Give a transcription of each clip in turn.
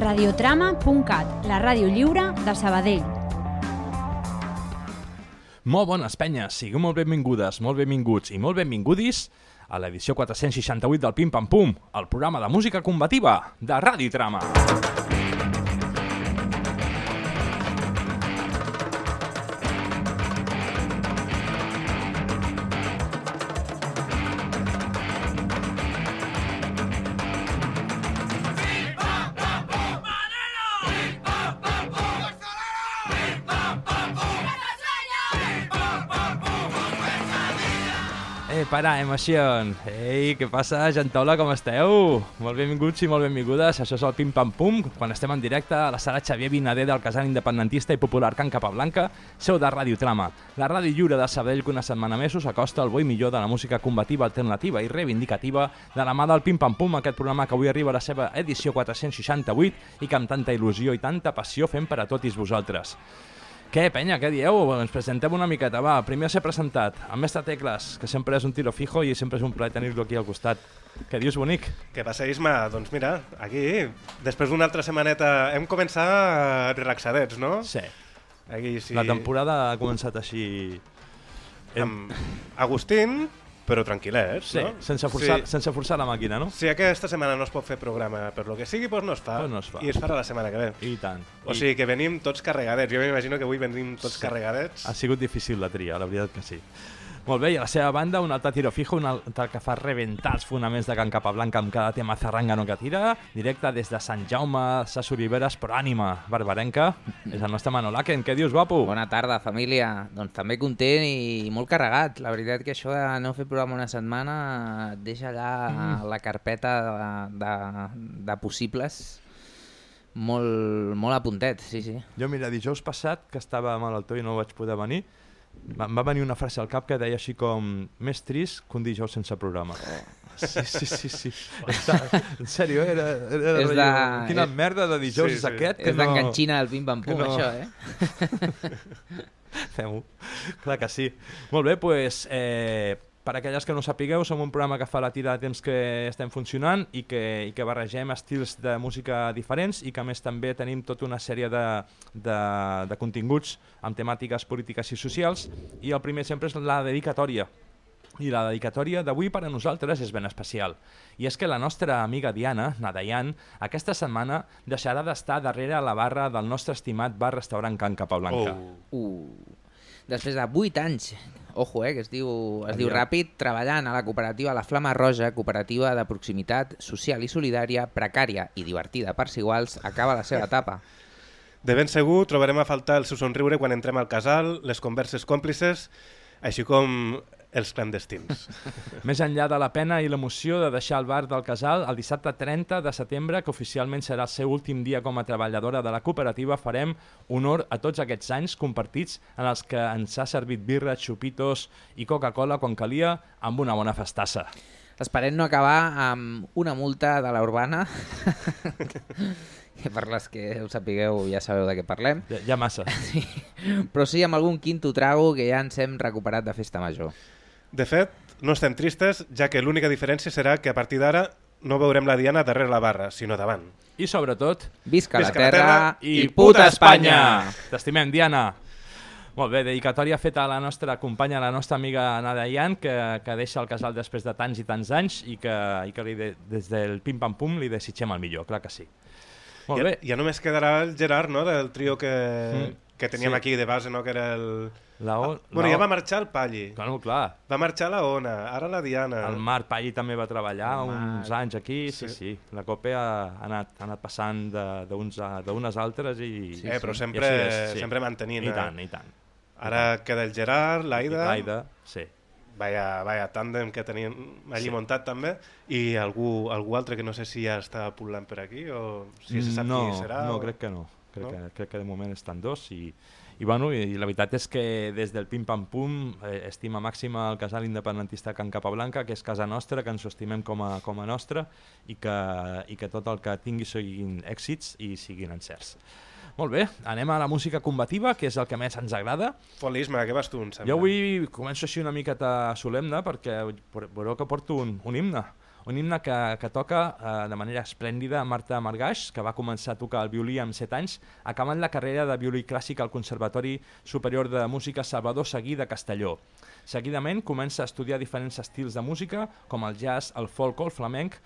radiotrama.cat, la ràdio lliure de Sabadell. Molt bones, penyes, sigueu molt benvingudes, molt benvinguts i molt benvingudis a l'edició 468 del Pim Pam Pum, el programa de música combativa de Ràdio Trama. Eh, para, emoción. Ei, què passa, gentola, com esteu? Molt benvinguts i molt benvingudes. Això és el Pim Pam Pum, quan estem en directe a la sala Xavier Vinader del casal independentista i popular Can Capablanca, seu de Ràdio Trama, la ràdio lliure de Sabadell que una setmana més us acosta el bo i millor de la música combativa, alternativa i reivindicativa de la mà del Pim Pam Pum, aquest programa que avui arriba a la seva edició 468 i que amb tanta il·lusió i tanta passió fem per a tots vosaltres. Què, penya, què dieu? Ens presentem una miqueta, va. Primer a ser presentat, el mestre Tecles, que sempre és un tiro fijo i sempre és un plaer tenir-lo aquí al costat. Què dius, bonic? Què passa, Isma? Doncs mira, aquí, després d'una altra setmaneta, hem començat relaxadets, no? Sí. Aquí, sí. La temporada ha començat així... Amb Agustín, però tranquil·lets, Sí, no? sense forçar, Sí. sense forçar la màquina, no? Si aquesta setmana no es pot fer programa per lo que sigui, doncs no es fa. Doncs no es fa. I es farà la setmana que ve. I tant. O I sigui que venim tots carregadets. Jo m'imagino que avui venim tots Sí. carregadets. Ha sigut difícil la tria, la veritat que sí. Molt bé, i a la seva banda un altre tiro fijo, un altre que fa rebentar els fonaments de Can Capablanca amb cada tema zarrangano que tira, directe des de Sant Jaume, Sas Oliveres, però ànima barbarenca, és el nostre Manolaken. Què dius, guapo? Bona tarda, família. Doncs també content i molt carregat. La veritat que això de no fer programa una setmana et deixa allà mm. la carpeta de, de, de possibles molt, molt a puntet, sí, sí. Jo, mira, dijous passat, que estava malaltó i no vaig poder venir, em va venir una frase al cap que deia així com més trist que un dijous sense programa. Sí, sí, sí, sí. En sèrio, era, era És de- quina és- merda de dijous Sí, és sí. aquest que És no... d'enganxina del pim-pam-pum, que no- això, eh? Fem-ho. Clar que sí. Molt bé, doncs, eh, per aquelles que no sapigueu, som un programa que fa la tira de temps que estem funcionant i que, i que barregem estils de música diferents i que a més també tenim tota una sèrie de, de, de continguts amb temàtiques polítiques i socials i el primer sempre és la dedicatòria. I la dedicatòria d'avui per a nosaltres és ben especial. I és que la nostra amiga Diana, Nadayan, aquesta setmana deixarà d'estar darrere la barra del nostre estimat bar-restaurant Can Capablanca. Oh. Uh. Després de 8 anys, ojo, eh, que es diu, es diu ràpid, treballant a la cooperativa La Flama Roja, cooperativa de proximitat social i solidària, precària i divertida per si iguals, acaba la seva etapa. De ben segur trobarem a faltar el seu somriure quan entrem al casal, les converses còmplices, així com els clandestins. Més enllà de la pena i l'emoció de deixar el bar del Casal, el dissabte 30 de setembre, que oficialment serà el seu últim dia com a treballadora de la cooperativa, farem honor a tots aquests anys compartits en els que ens ha servit birra, xupitos i Coca-Cola quan calia amb una bona festassa. Esperem no acabar amb una multa de la urbana, que per les que ho sapigueu ja sabeu de què parlem, Ja, ja massa. sí. però sí amb algun quinto trago que ja ens hem recuperat de festa major. De fet, no estem tristes, ja que l'única diferència serà que a partir d'ara no veurem la Diana darrere la barra, sinó davant. I sobretot, Visca, Visca la la terra, terra i puta Espanya! T'estimem, Diana! Molt bé, dedicatòria feta a la nostra companya, a la nostra amiga Nadayan, que, que deixa el casal després de tants i tants anys i que, i que li de, des del pim-pam-pum li desitgem el millor, clar que sí. Molt ja, bé, ja només quedarà el Gerard, no?, del trio que, Mm, que teníem sí. aquí de base, no?, que era el... la o, Bueno, la ja va marxar el Palli, Bueno, clar, va marxar la Ona, ara la Diana. el Marc Palli també va treballar uns anys aquí, sí, sí. Sí. La COPE ha, anat, ha anat passant de- d'uns a- d'unes altres i... eh, però i sempre, així és, sempre mantenint. I eh? tant, i tant. Ara queda el Gerard, l'Aida, L'Aida, sí. vaya, vaya tàndem que teníem allí Sí. muntat també, i algú, algú altre que no sé si ja està pul·lant per aquí o si se sap no, qui serà. No, o... crec que no. Crec, No? Que, crec que de moment estan dos i, i, bueno, i, i la veritat és que des del pim-pam-pum eh, estima màxima el casal independentista Can Capablanca, que és casa nostra, que ens ho estimem com a, com a nostra i que, i que tot el que tingui siguin èxits i siguin encerts. Molt bé, anem a la música combativa, que és el que més ens agrada. Folisme, què vas tu, em sembla? Jo avui començo així una miqueta solemne perquè veureu que porto un, un himne. Un himne que, que toca eh, de manera esplèndida Marta Margaix, que va començar a tocar el violí amb 7 anys, acabant la carrera de violí clàssic al Conservatori Superior de Música Salvador Seguí de Castelló. Seguidament comença a estudiar diferents estils de música, com el jazz, el folk o el flamenc,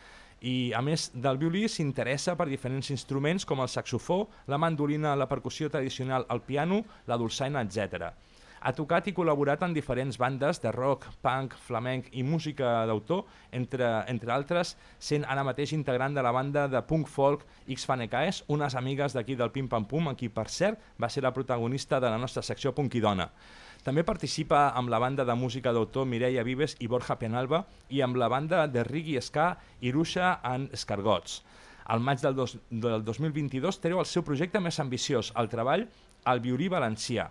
i a més del violí s'interessa per diferents instruments com el saxofó, la mandolina, la percussió tradicional, el piano, la dolçaina, etc. Ha tocat i col·laborat en diferents bandes de rock, punk, flamenc i música d'autor, entre, entre altres, sent ara mateix integrant de la banda de punk folk X Fanecaes, unes amigues d'aquí del Pim Pam Pum, en qui, per cert, va ser la protagonista de la nostra secció Punk i Dona. També participa amb la banda de música d'autor Mireia Vives i Borja Penalba i amb la banda de Rigui Ska Irusha and Escargots. Al maig del, dos, del 2022 treu el seu projecte més ambiciós, el treball El violí valencià,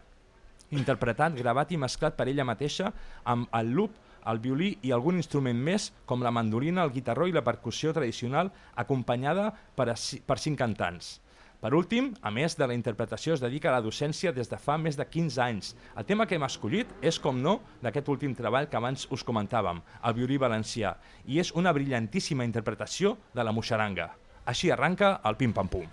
interpretat, gravat i mesclat per ella mateixa amb el loop, el violí i algun instrument més com la mandolina, el guitarró i la percussió tradicional acompanyada per, per cinc cantants. Per últim, a més de la interpretació, es dedica a la docència des de fa més de 15 anys. El tema que hem escollit és, com no, d'aquest últim treball que abans us comentàvem, el violí valencià, i és una brillantíssima interpretació de la moixaranga. Així arranca el pim-pam-pum.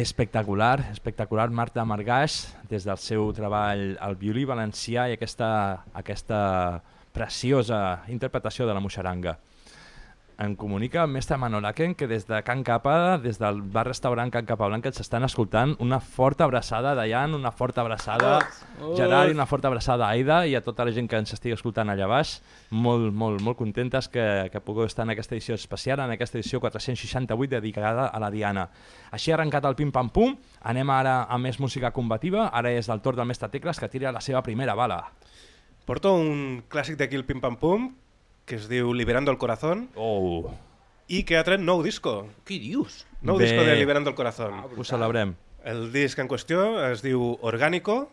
Espectacular, espectacular Marta Margàs, des del seu treball al violí valencià i aquesta, aquesta preciosa interpretació de la moixaranga. Em comunica el mestre Manolaken que des de Can Capa, des del bar-restaurant Can Capablanca, ens estan escoltant una forta abraçada a Dayan, una forta abraçada Oh. Gerard i una forta abraçada a Aida i a tota la gent que ens estigui escoltant allà baix. Molt, molt, molt contentes que, que pugueu estar en aquesta edició especial, en aquesta edició 468 dedicada a la Diana. Així ha arrencat el pim-pam-pum, anem ara a més música combativa, ara és el torn del mestre Tecles que tira la seva primera bala. Porto un clàssic d'aquí el Pim Pam Pum, que es diu Liberando el Corazón, Oh, i que ha tret nou disco. Què dius? Nou Bé. disco de Liberando el Corazón. ho celebrem. El disc en qüestió es diu Orgánico,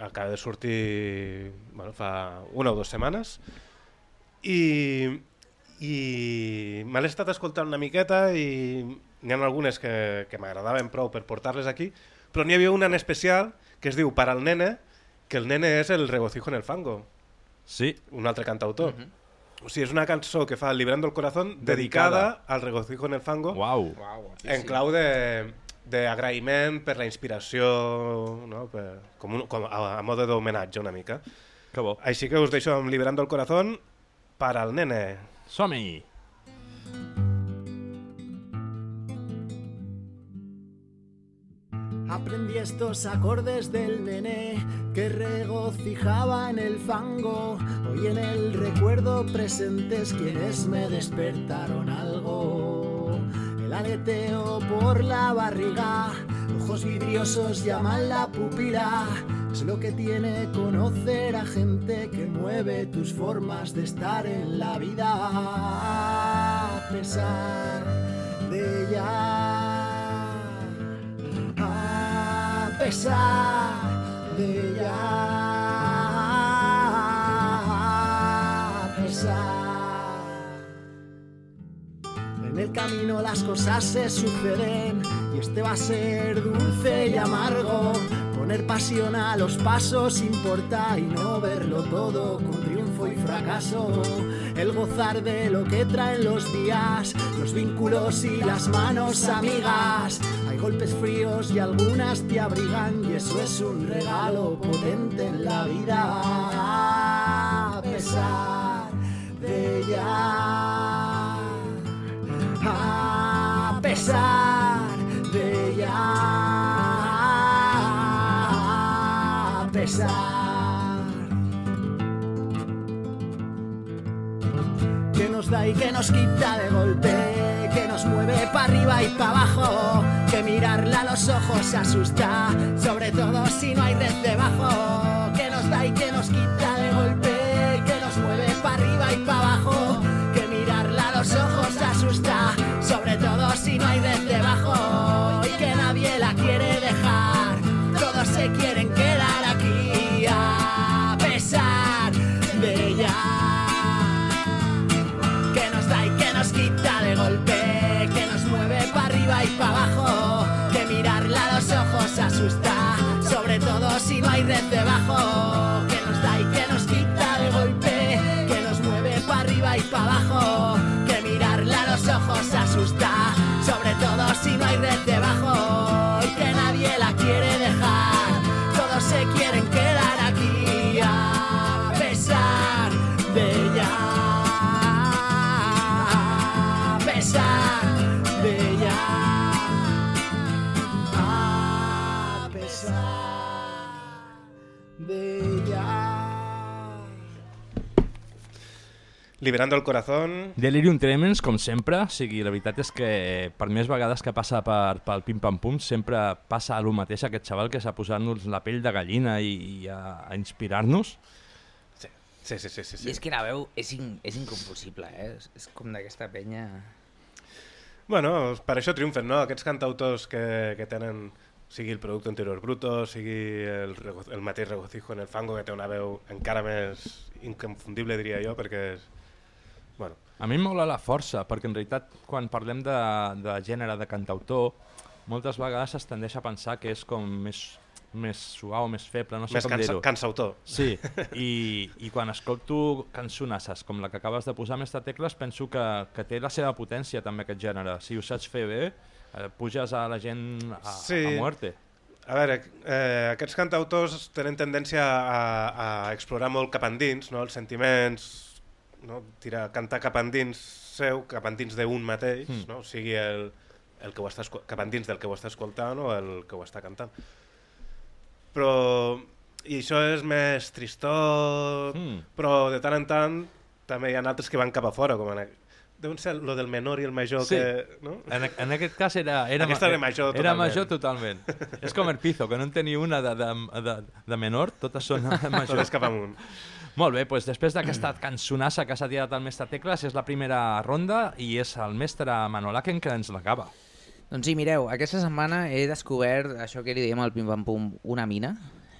acaba de sortir bueno, fa una o dues setmanes, i, i me l'he estat escoltant una miqueta i n'hi ha algunes que, que m'agradaven prou per portar-les aquí, però n'hi havia una en especial que es diu Para el nene, que el nene és el regocijo en el fango, Sí, un altre cantautor. O sigui, és una cançó que fa Liberando el Corazón dedicada, al regocijo en el fango uau. Uau, en clau de d'agraïment per la inspiració, no? per, com, un, com a, a mode d'homenatge una mica. Que bo. Així que us deixo amb Liberando el Corazón para el nene. Som-hi! Aprendí estos acordes del nené que regocijaba en el fango. Hoy en el recuerdo presentes quienes me despertaron algo. El aleteo por la barriga, ojos vidriosos llaman la pupila. Es lo que tiene conocer a gente que mueve tus formas de estar en la vida. A pesar de ella a pesar de. En el camino las cosas se suceden y este va a ser dulce y amargo. Poner pasión a los pasos importa y no verlo todo con y fracaso. El gozar de lo que traen los días, los vínculos y las manos amigas. Hay golpes fríos y algunas te abrigan y eso es un regalo potente en la vida. A pesar de ella a pesar de ella, a pesar. Nos da y que nos quita de golpe, que nos mueve para arriba y para abajo, que mirarla a los ojos asusta, sobre todo si no hay red debajo, que nos da y que nos quita de golpe, que nos mueve para arriba y para abajo, que mirarla a los ojos asusta, sobre todo si no hay red debajo Liberando el Corazón, Delirium Tremens, com sempre, o sigui, la veritat és que per més vegades que passa per, pel pim-pam-pum, sempre passa el mateix aquest xaval que és a posar-nos la pell de gallina i, i a, a inspirar-nos. sí, sí, sí, sí, sí, I sí. és que la veu és, in, és inconfusible, eh? És, és com d'aquesta penya... Bueno, per això triomfen, no? Aquests cantautors que, que tenen, sigui el Producto Interior Bruto, sigui el, el mateix Regocijo en el Fango, que té una veu encara més inconfundible, diria jo, perquè és... Bueno, A mi em mola la força, perquè en realitat quan parlem de, de gènere de cantautor, moltes vegades es tendeix a pensar que és com més, més suau, més feble, no sé més com dir-ho. cansautor. Sí, i, i quan escolto cançonasses com la que acabes de posar, Mestre Tecles, penso que, que té la seva potència també aquest gènere. Si ho saps fer bé, eh, puges a la gent a, Sí. a muerte. A veure, eh, aquests cantautors tenen tendència a, a explorar molt cap endins, no? els sentiments, no? Tirar, cantar cap endins seu, cap endins d'un mateix, Mm. no? sigui el, el que ho està, cap endins del que ho està escoltant o el que ho està cantant. Però, i això és més tristot, Mm. però de tant en tant també hi ha altres que van cap a fora, com en, deuen ser lo del menor i el major Sí. que... No? En, en aquest cas era... era Aquesta era major Era totalment. major totalment. És com el Pizo, que no en tenia una de, de, de, de menor, totes són majors. Totes cap amunt. Molt bé, doncs després d'aquesta cançonassa que s'ha tirat el mestre Tecles, és la primera ronda i és el mestre Manolaken que ens l'acaba. Doncs sí, mireu, aquesta setmana he descobert això que li diem al Pim Pam Pum, una mina.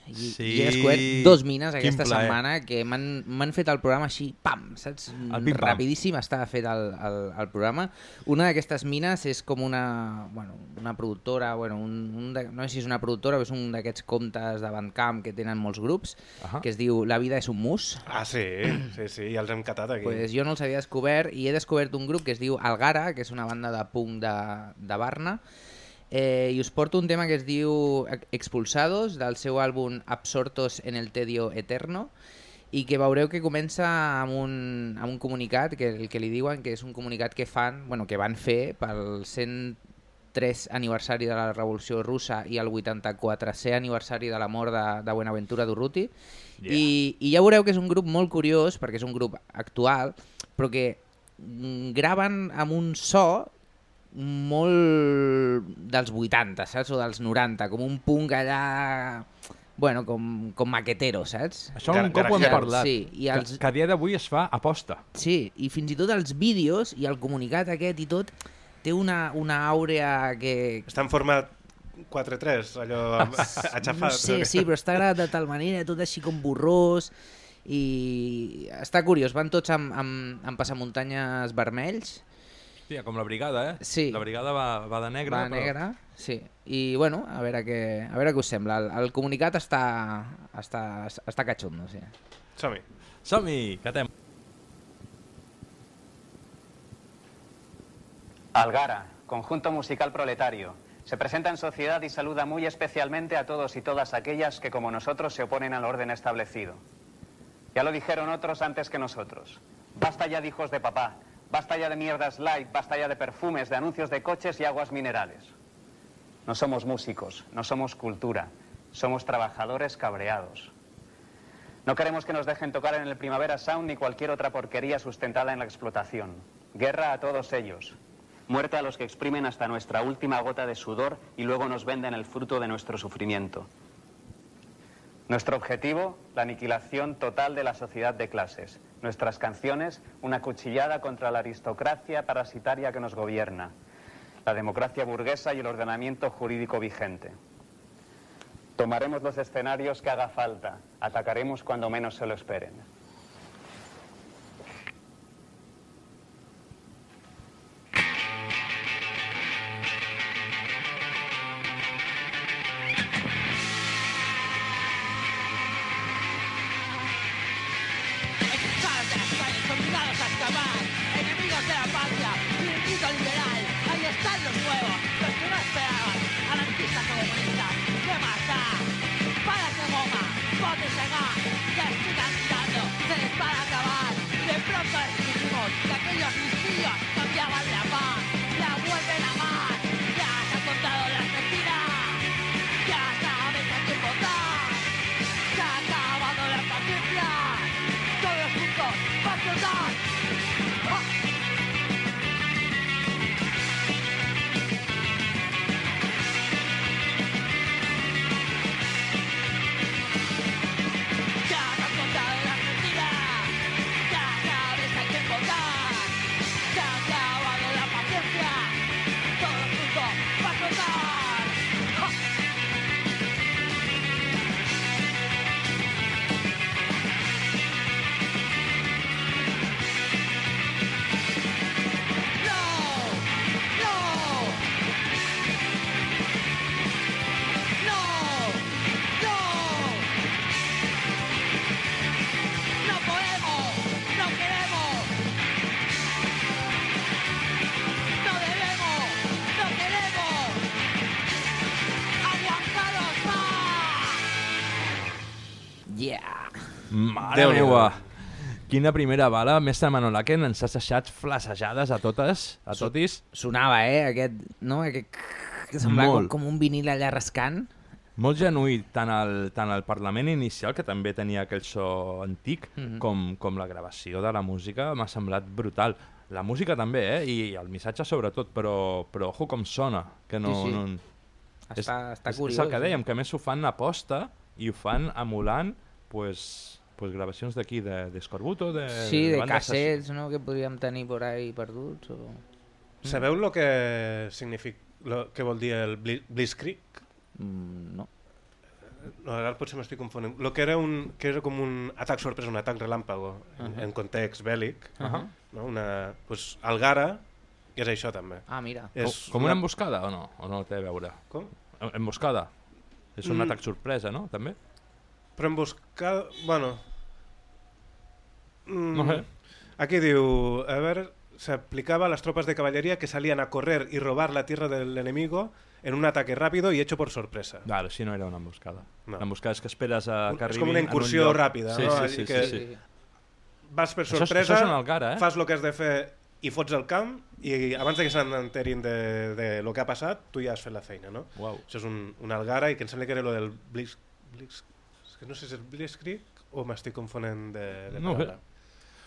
I, Sí, i he descobert dos mines quin aquesta plaer. setmana que m'han m'han fet el programa així, pam, saps? El pim-pam. Rapidíssim està fet el, el, el programa. Una d'aquestes mines és com una, bueno, una productora, bueno, un, un de, no sé si és una productora o és un d'aquests comptes de Bandcamp que tenen molts grups, Ahà. que es diu La vida és un mus. Ah, sí, sí, sí, ja els hem catat aquí. Pues jo no els havia descobert i he descobert un grup que es diu Algara, que és una banda de punk de, de Barna, eh, i us porto un tema que es diu Expulsados, del seu àlbum Absortos en el tedio eterno, i que veureu que comença amb un, amb un comunicat, que el que li diuen que és un comunicat que fan, bueno, que van fer pel 103 aniversari de la Revolució Russa i el 84è aniversari de la mort de, de Buenaventura Durruti, Yeah. I, I ja veureu que és un grup molt curiós, perquè és un grup actual, però que mm, graven amb un so molt dels 80, saps? O dels 90, com un punk allà... Bueno, com, com maquetero, saps? Això un cop ho hem parlat, Sí, i els- que, que a dia d'avui es fa aposta. Sí, i fins i tot els vídeos i el comunicat aquest i tot té una, una àurea que... Està en format 4-3, allò aixafat. No sé, sí, però està gravat de tal manera, tot així com borrós, i està curiós, van tots amb, amb, amb passamuntanyes vermells, Hòstia, com la brigada, eh? Sí. La brigada va, va de negre, va però... negra, sí. I bueno, a veure què, a veure què us sembla. El, el comunicat està, està, està catxundo, sí. Som-hi. Som-hi, catem. Algara, conjunto musical proletario. Se presenta en sociedad y saluda muy especialmente a todos y todas aquellas que como nosotros se oponen al orden establecido. Ya lo dijeron otros antes que nosotros. Basta ya de hijos de papá, basta ya de mierdas light, basta ya de perfumes, de anuncios de coches y aguas minerales. No somos músicos, no somos cultura, somos trabajadores cabreados. No queremos que nos dejen tocar en el Primavera Sound ni cualquier otra porquería sustentada en la explotación. Guerra a todos ellos. Muerte a los que exprimen hasta nuestra última gota de sudor y luego nos venden el fruto de nuestro sufrimiento. Nuestro objetivo, la aniquilación total de la sociedad de clases. Nuestras canciones, una cuchillada contra la aristocracia parasitaria que nos gobierna. La democracia burguesa y el ordenamiento jurídico vigente. Tomaremos los escenarios que haga falta. Atacaremos cuando menos se lo esperen. Déu-n'hi-do. meua! Quina primera bala, mestre Manolaken, ens has deixat flasejades a totes, a totis. Sonava, eh, aquest, no? Aquest... Que semblava com, com un vinil allà rascant. Molt genuí, tant el, tant el Parlament inicial, que també tenia aquell so antic, Mhm. com, com la gravació de la música, m'ha semblat brutal. La música també, eh? I el missatge sobretot, però, però ojo com sona, que no... Sí, sí. no Està, està és, curiós. és el que eh? dèiem, que més ho fan a posta i ho fan emulant pues, pues gravacions d'aquí, de, d'Escorbuto, de, Sí, de així. cassets, no?, que podríem tenir por ahí perduts. O... Sabeu el que significa, lo que vol dir el bli- Blitzkrieg? Mm, no. No, ara potser m'estic confonent. Lo que era, un, que era com un atac sorpresa, un atac relàmpago, en, en context bèl·lic. Ahà. No? Una, pues, Algara és això també. Ah, mira. És com una emboscada o no? O no té a veure? Com? Em- Emboscada. És un Mm. atac sorpresa, no? També? Però emboscada... Bueno... Mm, No sé. Aquí diu, a ver, se aplicaba a las tropas de caballería que salían a correr y robar la tierra del enemigo en un ataque rápido y hecho por sorpresa. Vale, si no era una emboscada. No. L'emboscada és que esperes a Un- que és arribin com una un incursió lloc. ràpida, sí, no? Sí, sí, que- sí, sí. Vas per Això és- sorpresa, això és una Algara, eh? fas el que has de fer i fots el camp i abans de que s'enterin de, de lo que ha passat, tu ja has fet la feina, no? Uau. Això és un, una Algara i que em sembla que era lo del Blitz... Blitz és que no sé si és Blitzkrieg o m'estic confonent de, de No paraula.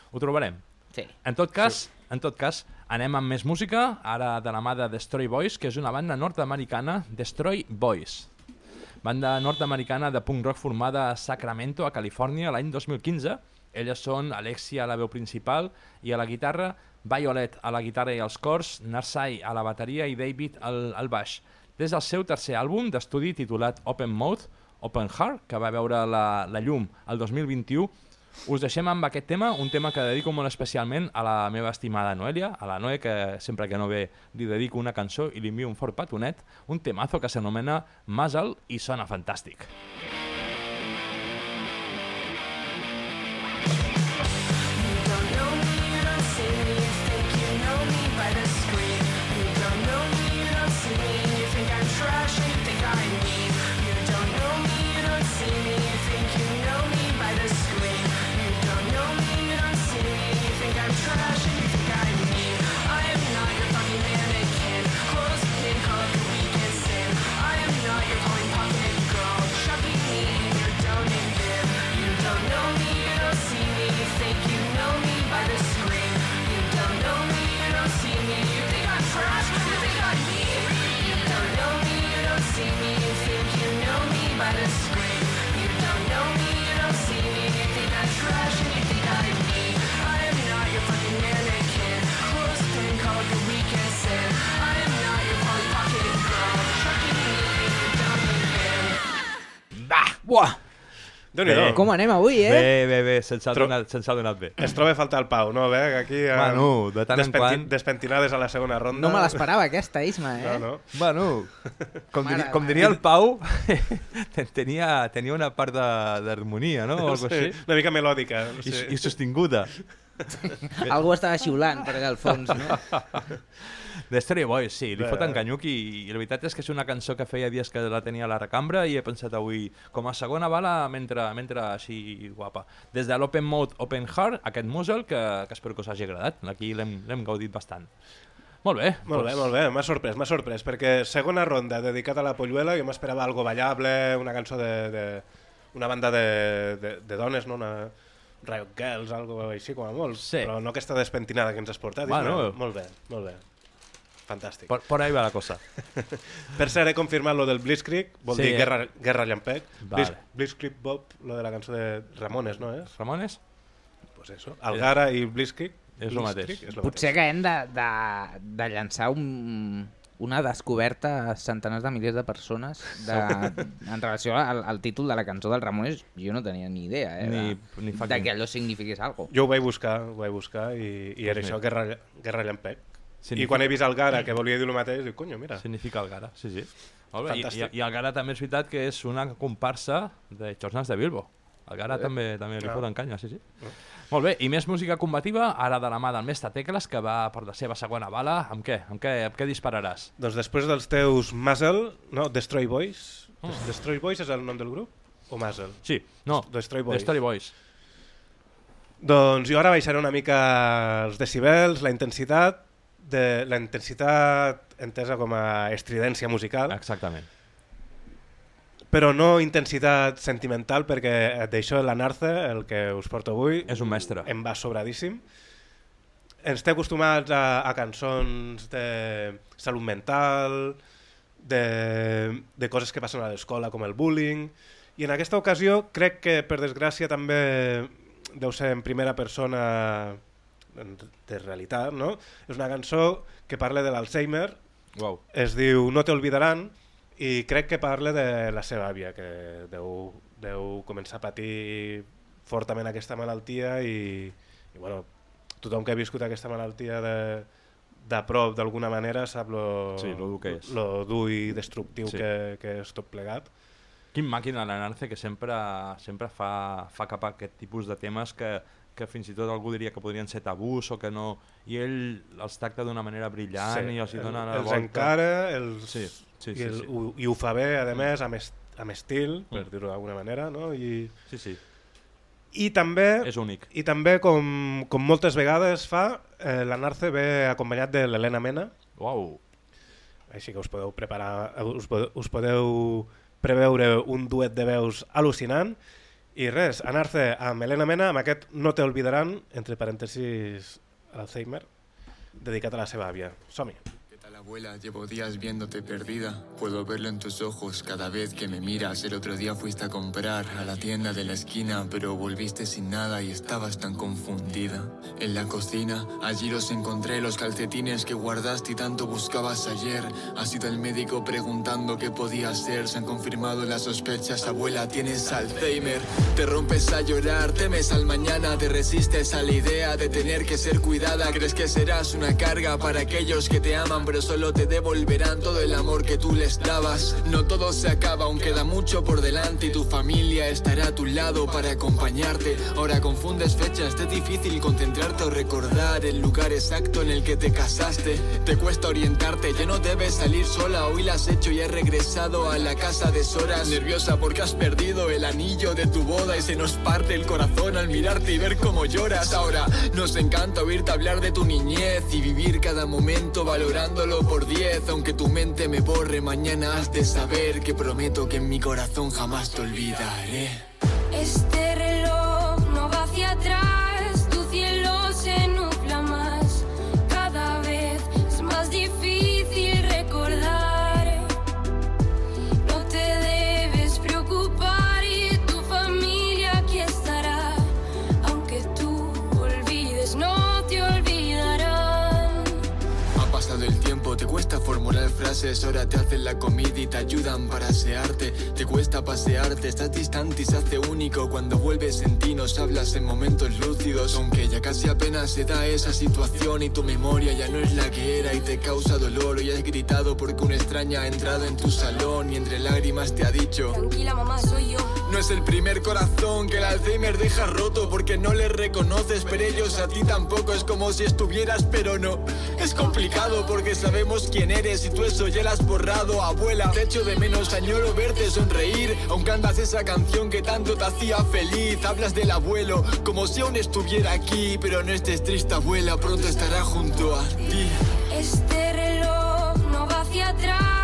Ho trobarem. Sí. En tot cas, sí. en tot cas, anem amb més música, ara de la mà de Destroy Boys, que és una banda nord-americana, Destroy Boys. Banda nord-americana de punk rock formada a Sacramento, a Califòrnia, l'any 2015. Elles són Alexia a la veu principal i a la guitarra, Violet a la guitarra i els cors, Narsai a la bateria i David al, al baix. Des del seu tercer àlbum d'estudi titulat Open Mouth, Open Heart, que va veure la, la llum el 2021, us deixem amb aquest tema, un tema que dedico molt especialment a la meva estimada Noelia, a la Noe, que sempre que no ve li dedico una cançó i li envio un fort petonet, un temazo que s'anomena Muzzle i sona fantàstic. Buah! Bé. Com anem avui, eh? Bé, bé, bé, se'ns ha, Tro- donat, se'ns ha donat bé. Es troba a faltar el Pau, no? Ve, que aquí... eh, Bueno, de tant en quant. Despentinades a la segona ronda. No me l'esperava aquesta, Isma, eh? No, no. Bueno, com, Mare diri, com diria el Pau, tenia, tenia una part de- d'harmonia, no? O algo Sí, així. una mica melòdica. No I, sé. I sostinguda. Algú estava xiulant per allà al fons, no? Destroy Boys, sí, li Bé. foten canyuc i, i la veritat és que és una cançó que feia dies que la tenia a la recambra i he pensat avui com a segona bala mentre, mentre així guapa. Des de l'Open Mode Open Heart, aquest muzzle que, que espero que us hagi agradat. Aquí l'hem gaudit bastant. Molt bé. Molt bé, doncs, molt bé, m'ha sorprès, m'ha sorprès, perquè segona ronda dedicat a la polluela, jo m'esperava algo ballable, una cançó de... de una banda de, de, de dones, no? Una Riot Girls, algo així com a molt, Sí. però no aquesta despentinada que ens has portat. Bueno. Molt bé, molt bé. Fantàstic. Por, por ahí va la cosa. Per cert, he confirmat lo del Blitzkrieg, vol Sí, dir eh? Guerra, Guerra Llampec. Vale. Blitz, Blitzkrieg Bob, lo de la cançó de Ramones, no és? Ramones? Pues eso. Algara i Blitzkrieg. És lo mateix. Blitzkrieg És lo Potser que hem de, de, de llançar un, una descoberta a centenars de milers de persones de, en relació al, al títol de la cançó del Ramones. Jo no tenia ni idea, eh? Ni- de, ni de que allò signifiqués alguna cosa. Jo ho vaig buscar, ho vaig buscar i, i era Pues això, mira. Guerra, Guerra Llampec. Significa- I quan he vist el Gara, que volia dir el mateix, dic, conyo, mira. Significa Algara, sí, sí. Molt bé. I, i. I Algara també és veritat que és una comparsa de Jornals de Bilbo. Algara també també li Ah. foten canya, sí, sí. Molt bé, i més música combativa, ara de la mà del mestre Tecles, que va per la seva segona bala. Amb què? Amb què, amb què dispararàs? Doncs després dels teus Muzzle, no? Destroy Boys. Oh. Destroy Boys és el nom del grup? O Muzzle? Sí, no, Destroy Boys. Destroy Boys. Doncs jo ara baixaré una mica els decibels, la intensitat, de, la intensitat entesa com a estridència musical, Exactament. però no intensitat sentimental perquè d'això la Narce, el que us porto avui, És un mestre. em va sobradíssim. Ens té acostumats a, a cançons de salut mental, de, de coses que passen a l'escola com el bullying, i en aquesta ocasió crec que per desgràcia també deu ser en primera persona de realitat, no? És una cançó que parla de l'Alzheimer, Uau. es diu No te olvidaran i crec que parla de la seva àvia que deu, deu començar a patir fortament aquesta malaltia i, i bueno, tothom que ha viscut aquesta malaltia de, de prop d'alguna manera sap lo, Sí, lo dur que és. lo dur i destructiu Sí. que, que és tot plegat. Quin màquina la Narce que sempre, sempre fa, fa cap a aquest tipus de temes que, que fins i tot algú diria que podrien ser tabús o que no... I ell els tracta d'una manera brillant i els hi dona la els volta. encara els, Sí, sí, i, sí, el, sí. Ho, i ho fa bé, a més, amb, est, amb estil, per Mm. dir-ho d'alguna manera, no? I, Sí, sí, i també és únic. I també, com, com moltes vegades fa, eh, la Narce ve acompanyat de l'Helena Mena, Uau, així que us podeu preparar, us, podeu, us podeu preveure un duet de veus al·lucinant. I res, a Narce amb Helena Mena, amb aquest No te olvidaran, entre parèntesis Alzheimer, dedicat a la seva àvia. Som-hi. ¿Qué tal abuela? Llevo días viéndote perdida. Puedo verlo en tus ojos cada vez que me miras. El otro día fuiste a comprar a la tienda de la esquina, pero volviste sin nada y estabas tan confundida. En la cocina, allí los encontré, los calcetines que guardaste y tanto buscabas ayer. Ha sido el médico preguntando qué podía ser. Se han confirmado las sospechas, abuela, tienes Alzheimer. Te rompes a llorar, temes al mañana, te resistes a la idea de tener que ser cuidada. Crees que serás una carga para aquellos que te aman, pero solo te devolverán todo el amor que tú les dabas. No todo se acaba, aún queda mucho por delante y tu familia estará a tu lado para acompañarte. Ahora confundes fechas, te es difícil concentrarte o recordar el lugar exacto en el que te casaste. Te cuesta orientarte, ya no debes salir sola, hoy la has hecho y has regresado a la casa de Soras. Nerviosa porque has perdido el anillo de tu boda y se nos parte el corazón al mirarte y ver cómo lloras. Ahora nos encanta oírte hablar de tu niñez y vivir cada momento valorándolo por 10. Aunque tu mente me borre, mañana has de saber que prometo que en mi corazón jamás te olvidaré. Este reloj no va hacia atrás, ahora te hacen la comida y te ayudan para asearte. Te cuesta pasearte, estás distante y se hace único. Cuando vuelves en ti nos hablas en momentos lúcidos, aunque ya casi apenas se da esa situación y tu memoria ya no es la que era y te causa dolor. Hoy has gritado porque una extraña ha entrado en tu salón y entre lágrimas te ha dicho. Tranquila, mamá, soy yo. No es el primer corazón que el Alzheimer deja roto porque no le reconoces, pero ellos a ti tampoco. Es como si estuvieras, pero no. Es complicado porque sabemos quién eres y tú ya lo has borrado, abuela. Te echo de menos, añoro verte sonreír, aunque andas esa canción que tanto te hacía feliz. Hablas del abuelo como si aún estuviera aquí, pero no estés triste, abuela, pronto estará junto a ti. Este reloj no va hacia atrás,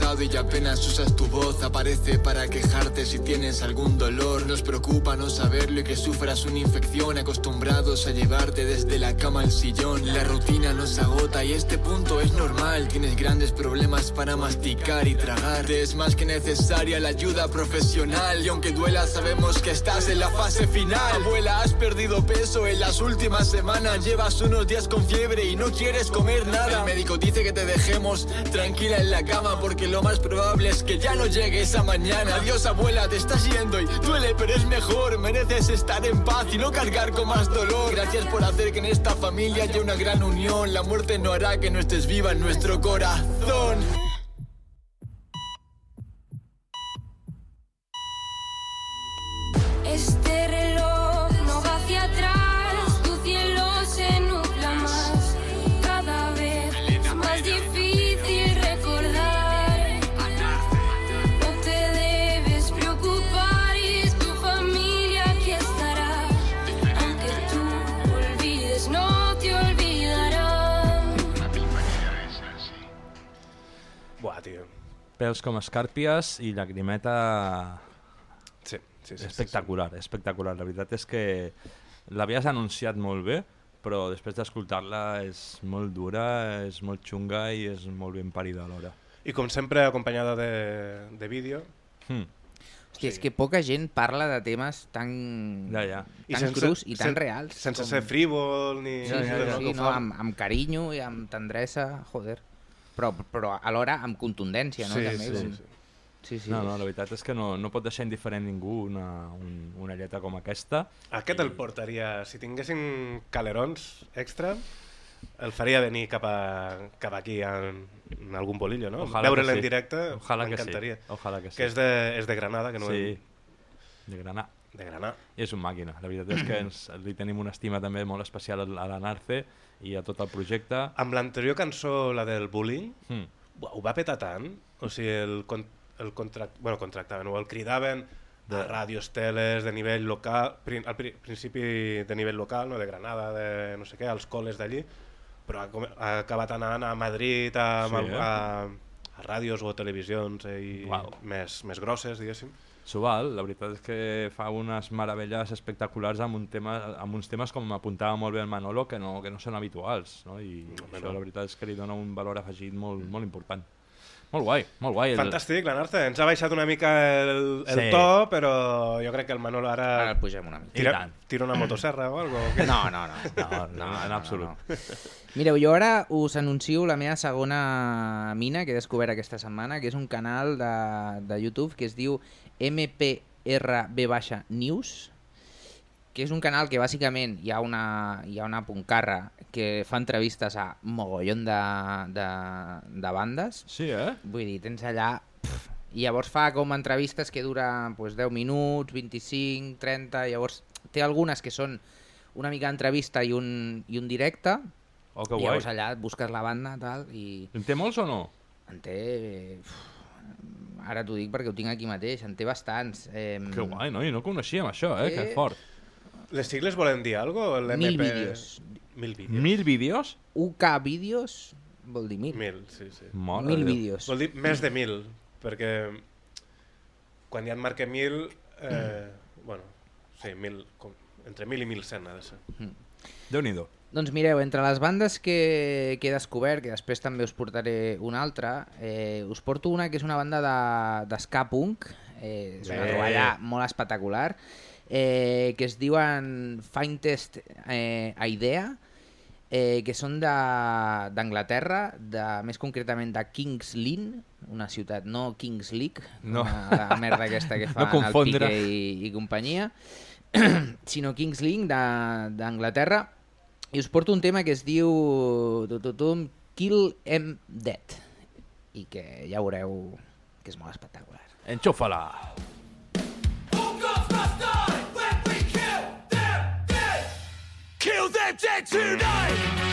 y apenas usas tu voz. Aparece para quejarte si tienes algún dolor. Nos preocupa no saberlo y que sufras una infección. Acostumbrados a llevarte desde la cama al sillón. La rutina nos agota y este punto es normal. Tienes grandes problemas para masticar y tragar. Te es más que necesaria la ayuda profesional. Y aunque duela, sabemos que estás en la fase final. Abuela, has perdido peso en las últimas semanas. Llevas unos días con fiebre y no quieres comer nada. El médico dice que te dejemos tranquila en la cama porque lo más probable es que ya no llegue esa mañana. Adiós, abuela, te estás yendo y duele, pero es mejor. Mereces estar en paz y no cargar con más dolor. Gracias por hacer que en esta familia haya una gran unión. La muerte no hará que no estés viva en nuestro corazón. Pèls com escàrpies i llagrimeta Sí, sí, sí. sí, espectacular, espectacular. La veritat és que l'havies anunciat molt bé, però després d'escoltar-la és molt dura, és molt xunga i és molt ben parida alhora. Sí. I com sempre acompanyada de, de vídeo. Hmm. Hòstia, és que poca gent parla de temes tan, Ja, ja. tan crus i tan sen- reals. Sense com- ser frívol ni... Sí, sí, no, sí, que ho no, amb, amb carinyo i amb tendresa, joder. Però, però alhora amb contundència, no? Sí, També, sí, com... sí. sí, sí. No, no, la veritat és que no, no pot deixar indiferent ningú una, un, una lletra com aquesta. Aquest el portaria... Si tinguessin calerons extra, el faria venir cap, a, cap aquí en, en algun bolillo, no? Veure-lo que en sí. directe Ojalà que sí. m'encantaria. Ojalà que sí. Que és de, és de Granada, que no sí, hem- de Granà. De Granà. És un màquina. La veritat és que ens, li tenim una estima també molt especial a la Narce i a tot el projecte. Amb l'anterior cançó, la del bullying, Mm. ho va petar tant, o sigui, el, con el contract bueno, contractaven, o el cridaven de ràdios, teles, de nivell local, pri al pri principi de nivell local, no? de Granada, de no sé què, als col·les d'allí, però ha, ha acabat anant a Madrid, a, Sí, sí, eh? a, a ràdios o televisions eh, i Uau. més, més grosses, diguéssim. S'ho val, la veritat és que fa unes meravelles espectaculars amb, un tema, amb uns temes com apuntava molt bé el Manolo que no, que no són habituals no? i Home, això no. la veritat és que li dona un valor afegit molt, molt important. Molt guai, molt guai. El... Fantàstic, la Narce. Ens ha baixat una mica el, el Sí. to, però jo crec que el Manolo ara, Ara el pugem una mica. Tira, tira una motosserra o alguna cosa. No, no, no. No, no, en absolut. Mireu, jo ara us anuncio la meva segona mina que he descobert aquesta setmana, que és un canal de, de YouTube que es diu MPRB News, que és un canal que bàsicament hi ha una, hi ha una puncarra que fa entrevistes a mogollon de, de, de bandes. Sí, eh? Vull dir, tens allà... Pff, I llavors fa com entrevistes que duren pues, 10 minuts, 25, 30... Llavors té algunes que són una mica entrevista i un, i un directe. Oh, que guai. llavors allà busques la banda tal, i En té molts o no? en té... ara t'ho dic perquè ho tinc aquí mateix, en té bastants. Eh, Que guai, no? I no coneixíem això, eh? Sí. Que fort. Les sigles volen dir alguna cosa? Mil vídeos. Mil vídeos. Mil vídeos? UK vídeos vol dir mil. Mil, sí, sí. Mare Mil vídeos. Vol dir més de mil, perquè quan ja en marca mil, eh, bueno, sí, mil, com, entre mil i mil cent ha de ser. Déu-n'hi-do. Doncs mireu, entre les bandes que, que he descobert, que després també us portaré una altra, eh, us porto una que és una banda de- d'esca de punk, eh, és una Bé. troballa molt espectacular, eh, que es diuen Finest eh, Idea, eh, que són d'Anglaterra, de, més concretament de Kings Lynn, una ciutat, no Kings League, No. una, la merda aquesta que No fan el confondre. Piqué i, i companyia, sinó Kings Lynn d'Anglaterra, i us porto un tema que es diu Kill Em Dead i que ja veureu que és molt espectacular. Enxufa-la. Kill them dead tonight!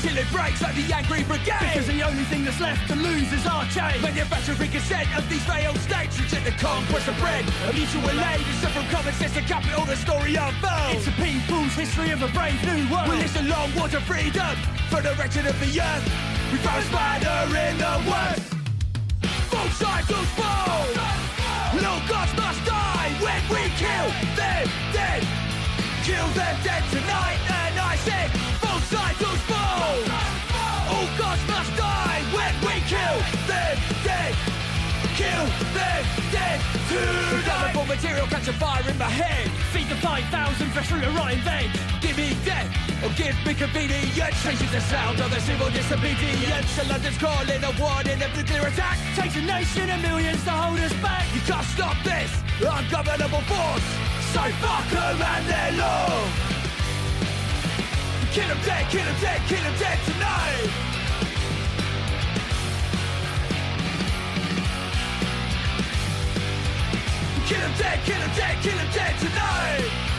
Till it breaks like the angry brigade. Because the only thing that's left to lose is our chain Manufacturing consent of these failed states Reject the conquest of bread. A mutual aid is from common sense to capital the story unfolds It's a people's history of a brave new world. We list a long war to freedom For the wretched of the earth. We found a spider in the worst Both sides will fall. No gods must die. When we kill them dead Kill them dead tonight. And I said them dead tonight Flammable material catch a fire in my head Feed the 5,000 fresh through a rotten vein Give me death or give me convenience. Changing the sound of the civil disobedience. So London's calling a warning of nuclear attack. Takes a nation and millions to hold us back. You can't stop this ungovernable force. So fuck them and their law. Kill them dead, kill them dead, kill them dead tonight Kill them dead, kill them dead, kill them dead tonight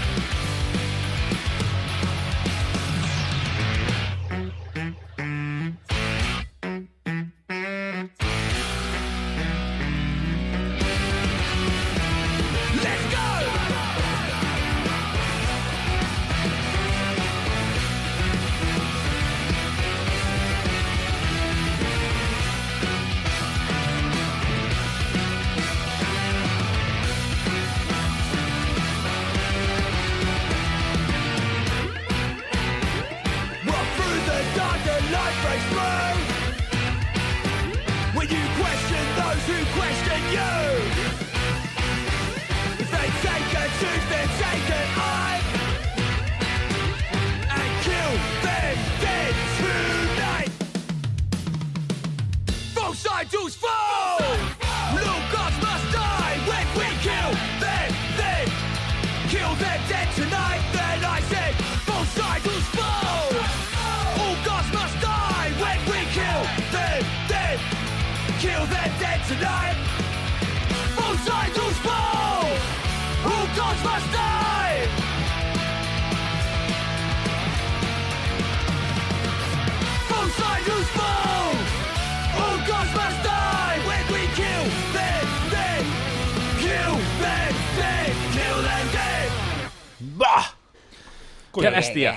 Bèstia!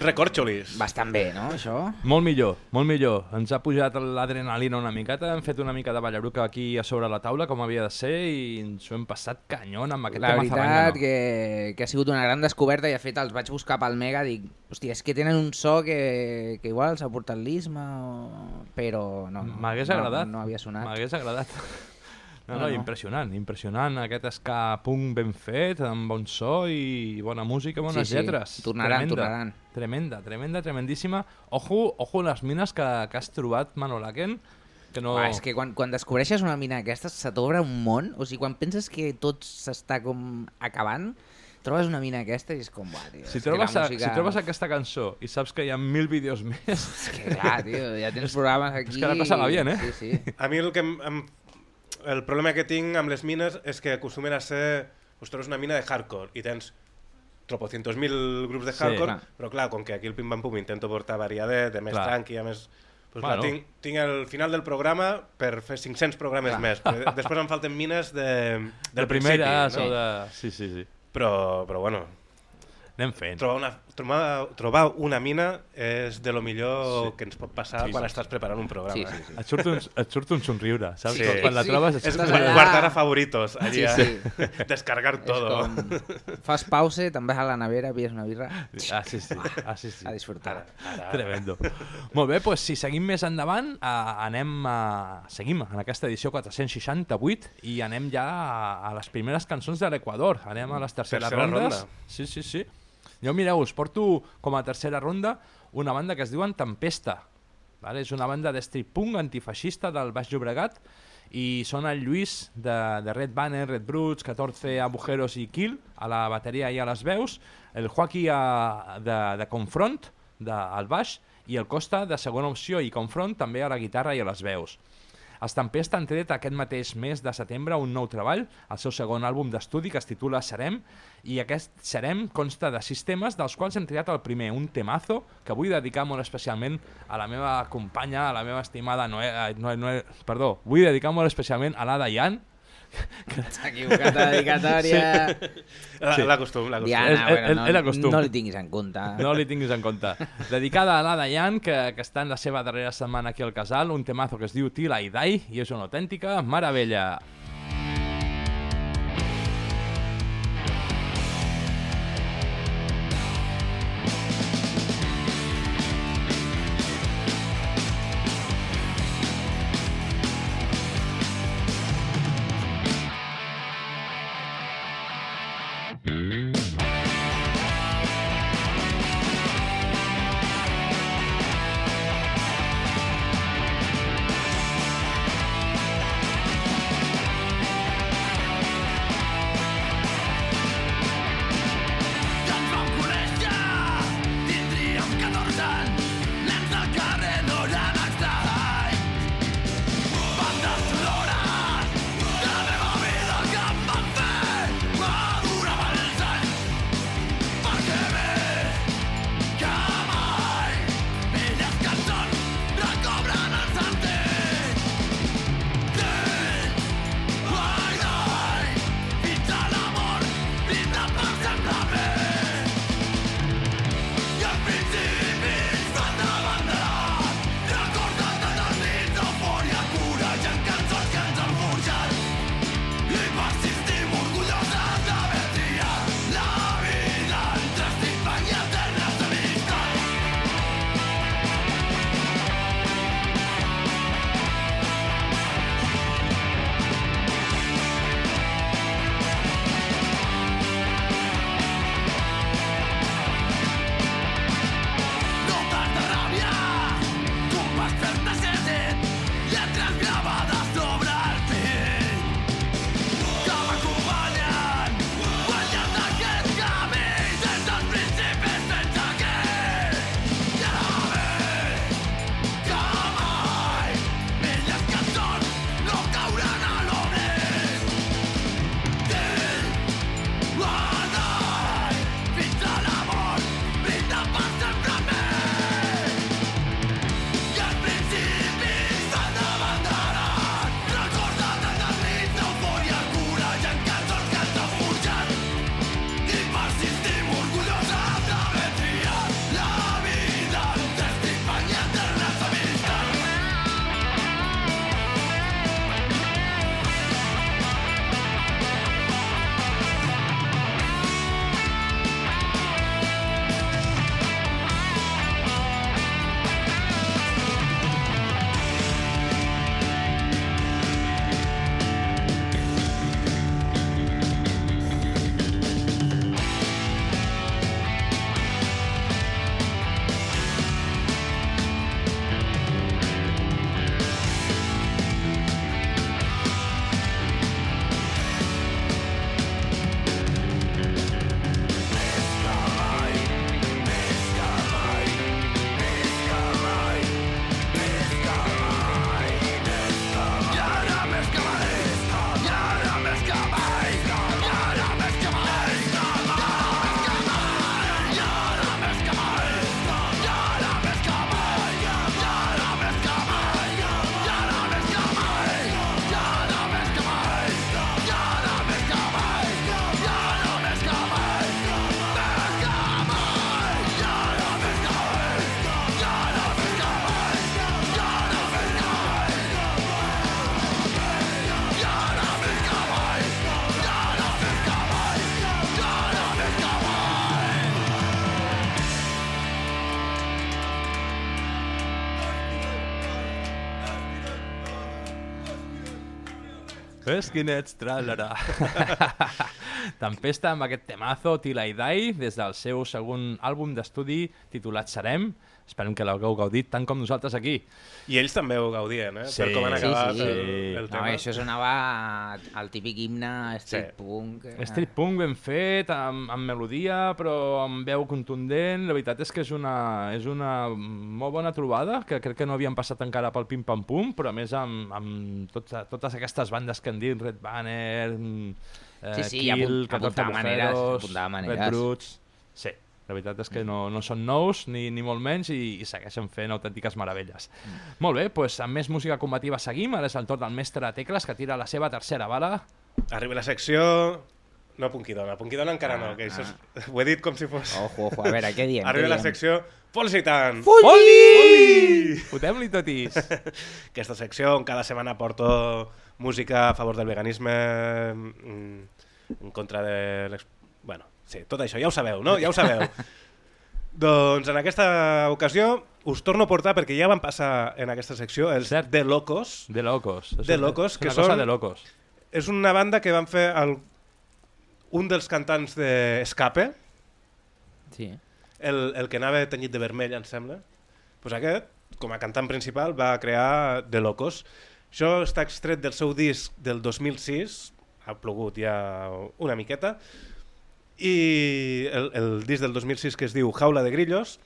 Recorcholis. Bastant bé, no, això? Molt millor, molt millor. Ens ha pujat l'adrenalina una miqueta, hem fet una mica de ballabruca aquí a sobre la taula, com havia de ser, i ens ho hem passat canyon amb aquest La tema veritat zarrangano. que, que ha sigut una gran descoberta i de fet els vaig buscar pel Mega dic, hòstia, és que tenen un so que, que igual s'ha portat l'Isma o... però no, no, M'hagués no, agradat. no havia sonat. M'hagués agradat. No, No, no, no. impressionant, impressionant. Aquest ska punk ben fet, amb bon so i bona música, bones Sí, sí, lletres. tornaran, tremenda, tornaran. Tremenda, tremenda, tremendíssima. Ojo, ojo les mines que, que has trobat, Manolaken, que no... Ah, és que quan, quan descobreixes una mina d'aquestes se t'obre un món, o sigui, quan penses que tot s'està com acabant, trobes una mina aquesta i és com, buah, tio, Si trobes, a, música... si trobes aquesta cançó i saps que hi ha mil vídeos més... És que clar, tio, ja tens programes aquí... És que la va bien, eh? Sí, sí. A mi el que em, em, el problema que tinc amb les mines és que acostumen a ser... Ostres, una mina de hardcore i tens tropocientos mil grups de Sí, hardcore, clar. però clar, com que aquí el Pim Pam Pum intento portar variadet, de més Clar. tranqui, a més... Pues Bueno. clar, tinc, tinc el final del programa per fer 500 programes Clar. més. Després em falten mines de, De del primeres principi, o no? de... Sí, sí, sí. Però, però bueno, Anem fent. trobar una, trobar, trobar una mina és de lo millor Sí. que ens pot passar Sí, quan sí, estàs preparant un programa. Sí, sí, sí. Et surt un, et surt un somriure, saps? Sí. Quan, quan la Sí. trobes... És et surt Estàs un guar- allà- guardar a favoritos, allí, Sí, sí. descargar És todo. com... Fas pause, te'n vas a la nevera, pilles una birra... Ah, sí, sí. Ah, sí, sí. A disfrutar. Tremendo. Molt bé, doncs si seguim més endavant, eh, anem a... seguim en aquesta edició 468 i anem ja a, a les primeres cançons de l'Equador. Anem a les terceres Tercera rondes. ronda. Sí, sí, sí. Jo, mireu, us porto com a tercera ronda una banda que es diuen Tempesta. Vale? És una banda de street punk antifeixista del Baix Llobregat i són el Lluís de, de Red Banner, Red Brutes, 14 Agujeros i Kill a la bateria i a les veus, el Joaquí a, de, de Confront de, al baix i el Costa de segona opció i Confront també a la guitarra i a les veus. Els Tempesta han tret aquest mateix mes de setembre un nou treball, el seu segon àlbum d'estudi que es titula Serem, i aquest Serem consta de sis temes, dels quals hem triat el primer, un temazo, que vull dedicar molt especialment a la meva companya, a la meva estimada Noé... eh, Noé, Noé perdó, vull dedicar molt especialment a l'Ada Ian, S'ha equivocat dedicatòria... La, Sí. la costum, la costum. Diana, bueno, és- no, no li tinguis en compte. no li tinguis en compte. Dedicada a l'Ada Ian, que, que està en la seva darrera setmana aquí al Casal, un temazo que es diu Tila i Dai, i és una autèntica meravella. Ves quin ets, tralala. Tempesta amb aquest temazo Till I Die des del seu segon àlbum d'estudi titulat Serem. Esperem que l'hagueu gaudit tant com nosaltres aquí. I ells també ho gaudien, eh? Sí, per com han sí, acabat sí. el, el No, tema. això sonava al típic himne street Sí. punk. eh, Street punk ben fet, amb, amb melodia, però amb veu contundent. La veritat és que és una, és una molt bona trobada, que crec que no havien passat encara pel Pim Pam Pum, però a més amb, amb tots, totes aquestes bandes que han dit, Red Banner, eh, Sí, sí, Kill, apun- 14 apuntava maneres, Mujeros, apuntava maneres. Red Brutes... Sí, la veritat és que no, no són nous, ni, ni molt menys, i, i segueixen fent autèntiques meravelles. Molt bé, doncs amb més música combativa seguim. Ara és el torn del mestre Tecles, que tira la seva tercera bala. Arriba la secció... No Punkidona, Punkidona encara no, que això és... ho he dit com si fos... Ojo, ojo, a veure, què diem? Arriba què la diem? secció Folsitant! Foli! Fotem-li totís! Aquesta secció on cada setmana porto música a favor del veganisme, mm, en contra de... sí, tot això, ja ho sabeu, no? Ja ho sabeu. doncs en aquesta ocasió us torno a portar, perquè ja van passar en aquesta secció, els Cert. De Locos. De locos. De locos, que són- de locos. És una banda que van fer el... un dels cantants d'Escape, Sí. el, el que anava tenyit de vermell, em sembla. Pues aquest, com a cantant principal, va crear De Locos. Això està extret del seu disc del 2006, ha plogut ja una miqueta, i el, el disc del 2006 que es diu Jaula de Grillos,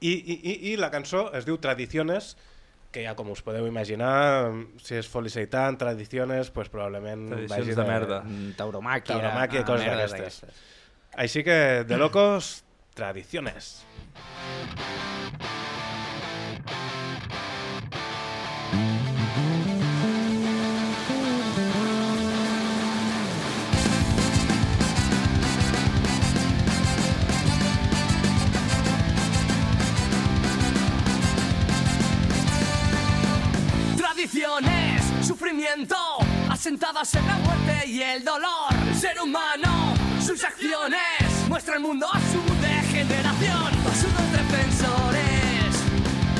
i, i, i, i la cançó es diu Tradiciones, que ja com us podeu imaginar, si és Foli Seitan, Tradiciones, pues probablement Tradicions vagi de merda. Mm, Tauromàquia. Tauromàquia ah, coses d'aquestes. Així que, de locos, tradiciones. Tradiciones, asentadas en la muerte y el dolor. Ser humano, sus acciones, muestra el mundo a su degeneración. Basudos defensores,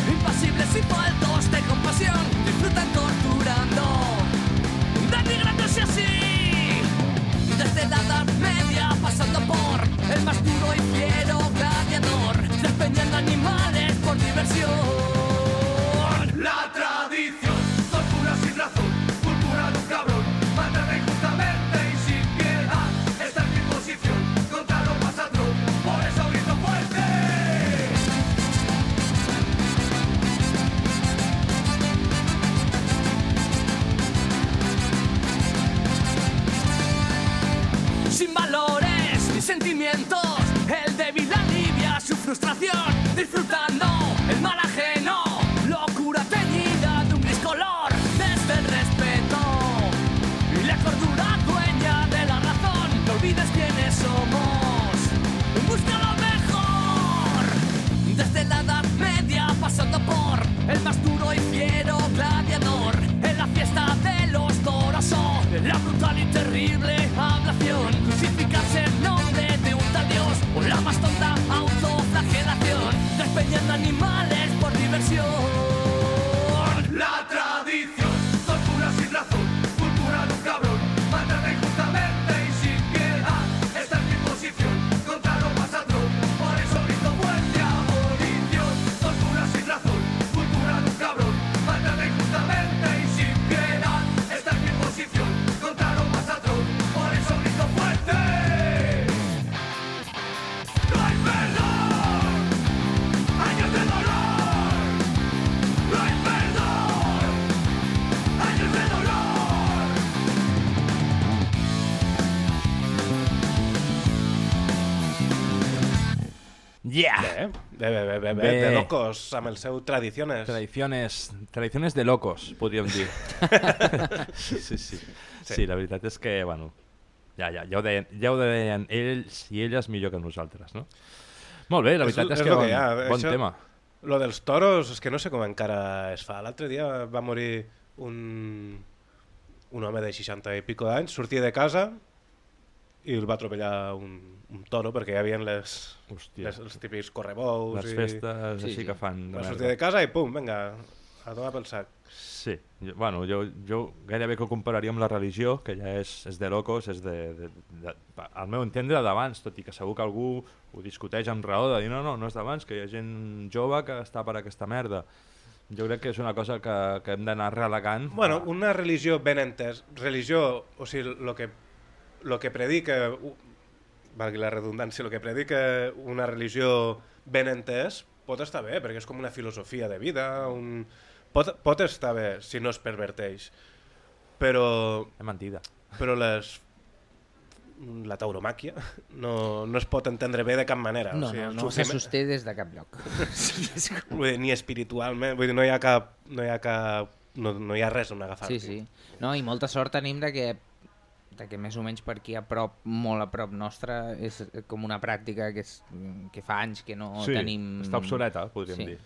impasibles y faltos de compasión, disfrutan torturando, denigrándose así. Desde la Edad Media, pasando por el más duro y fiero gladiador, despeñando animales por diversión. La tradición, tortura sin razón, sin valores ni sentimientos. El débil alivia su frustración, disfrutando el mal ajeno. Locura teñida de un gris color, desde el respeto y la cordura dueña de la razón. No olvides quiénes somos, busca lo mejor. Desde la Edad Media, pasando por el más duro y fiero Yeah! Bé, bé, bé, bé, bé, de locos, amb el seu Tradiciones. Tradiciones, tradiciones de locos, podríem dir. sí, sí, sí, sí. la veritat és que, bueno, ja, ja, ja, ho deien, ja ho deien ells i elles millor que nosaltres, no? Molt bé, la És- veritat és, és que bon, que hi ha, bon això- tema. Lo dels toros, és que no sé com encara es fa. L'altre dia va morir un, un home de 60 i pico d'anys, sortia de casa i el va atropellar un, un toro perquè hi havia les, Hòstia. les, els típics correbous Les i... festes Sí, així sí. que fan de Va sortir merda. de casa i pum, vinga, a tomar pel sac. Sí, jo, bueno, jo, jo gairebé que ho compararia amb la religió, que ja és, és de locos, és de, de, de, al meu entendre d'abans, tot i que segur que algú ho discuteix amb raó de dir no, no, no és d'abans, que hi ha gent jove que està per aquesta merda. Jo crec que és una cosa que, que hem d'anar relegant. Bueno, una religió ben entès, religió, o sigui, el que, lo que predica, valgui la redundància, el que predica una religió ben entès pot estar bé, perquè és com una filosofia de vida, un... pot, pot estar bé si no es perverteix, però, És mentida. però les la tauromàquia no, no es pot entendre bé de cap manera. No, o sigui, no, el no se sosté des de cap lloc. Vull dir, ni espiritualment, vull dir, no hi ha cap... No hi ha, cap, no, no hi ha res on agafar-t'hi. Sí, sí. No, I molta sort tenim de que de que més o menys per aquí a prop, molt a prop nostra, és com una pràctica que, és, que fa anys que no sí, tenim... està obsoleta, podríem Sí. dir.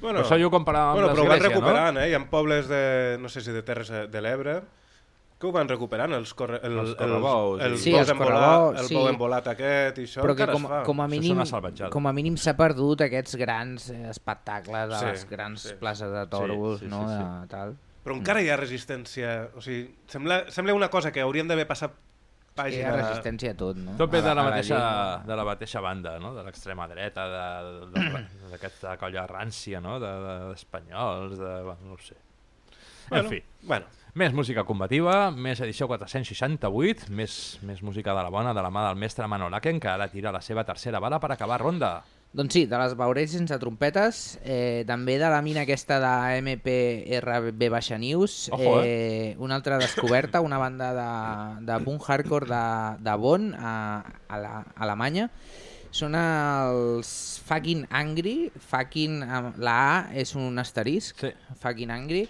Bueno, Per això jo ho comparava amb bueno, però ho van recuperant, eh? Hi ha pobles de, no sé si de Terres de l'Ebre, que ho van recuperant, els, corre, el, Els correbous, el, el, sí. Sí, els embolat, correbous, el sí. bou embolat aquest i això però que com, com a Això és mínim una salvatjada. com a mínim s'ha perdut aquests grans eh, espectacles a Sí, les grans sí. places de toros, sí, sí, no? sí. De, tal. Però encara hi ha resistència, o sigui, sembla, sembla una cosa que hauríem d'haver passat Que hi pàgina... ha resistència a tot, no? Tot ve A de la, mateixa, de la mateixa banda, no? de l'extrema dreta, de- de- de- d'aquesta colla rància, no? de- de- d'espanyols, de, de, no ho sé. Bueno, en fi, Bueno, més música combativa, més edició 468, més, més música de la bona, de la mà del mestre Manolaken, que ara tira la seva tercera bala per acabar ronda. Doncs sí, de les veuré sense trompetes, eh, també de la mina aquesta de MPRB Baixa News, Ojo, eh, una altra descoberta, una banda de, de punk hardcore de, de Bonn, a, a, la, a Alemanya. Són els Fucking Angry, fucking, la A és un asterisc, Sí. Fucking Angry,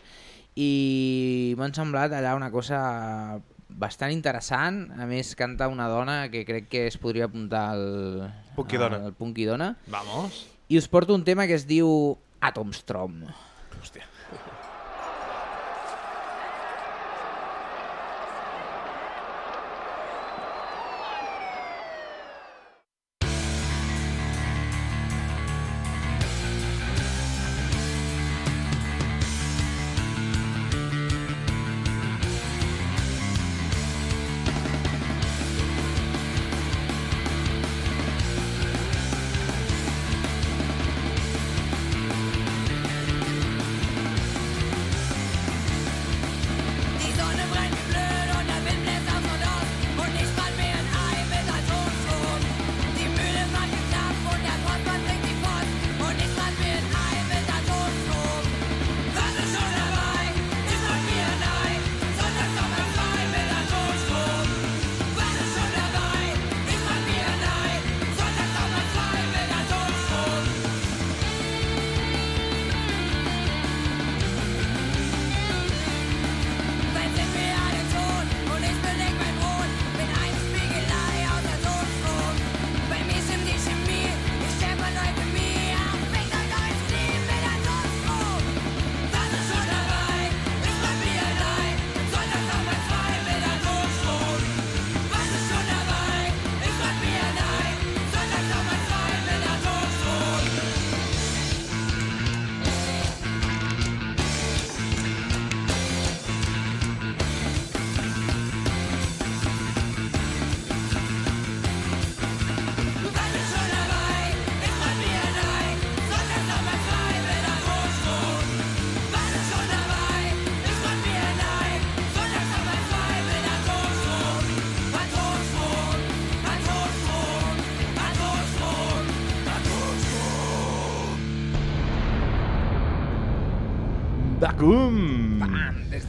i m'han semblat allà una cosa bastant interessant, a més canta una dona que crec que es podria apuntar al, Punkidona. al Punkidona. Vamos. I us porto un tema que es diu Atomstrom. hòstia.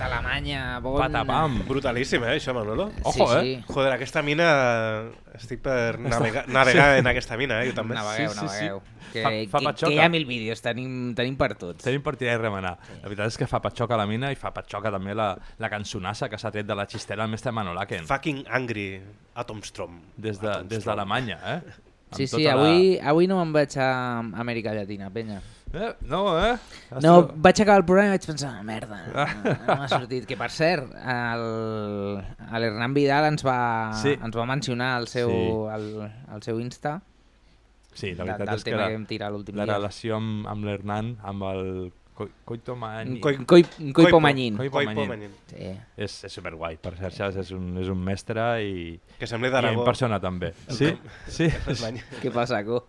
D'Alemanya. Bon... Patapam! Brutalíssim, eh, això, Manolo? Ojo, sí, eh? Sí. Joder, aquesta mina... Estic per navegar, navegar en aquesta mina, eh? Jo també. Navegueu, Sí, sí, sí. navegueu. Que, Fa- fa que, patxoca. que hi ha mil vídeos, tenim, tenim per tots. Tenim per tirar i remenar. La veritat és que fa patxoca la mina i fa patxoca també la, la cançonassa que s'ha tret de la xistera el mestre Manolaken. Fucking angry Atomstrom. Des de- Atomstrom. des d'Alemanya, eh? Amb Sí, sí, tota avui, avui no me'n vaig a Amèrica Llatina, penya. Eh, no, eh? Has No, tro- vaig acabar el programa i vaig pensar, "Ah, merda, no m'ha sortit. Que per cert, el- l'Hernán Vidal ens va, Sí. ens va mencionar al seu, Sí. al, al seu Insta Sí, la veritat del és que la, que vam tirar la dia. relació amb, amb l'Hernan, amb el Coi, coito coi- coipo manyín. Sí. És, és superguai, per xarxes és un, és un mestre i, Que sembli i en persona també. Sí? Sí? El. Què passa, Co?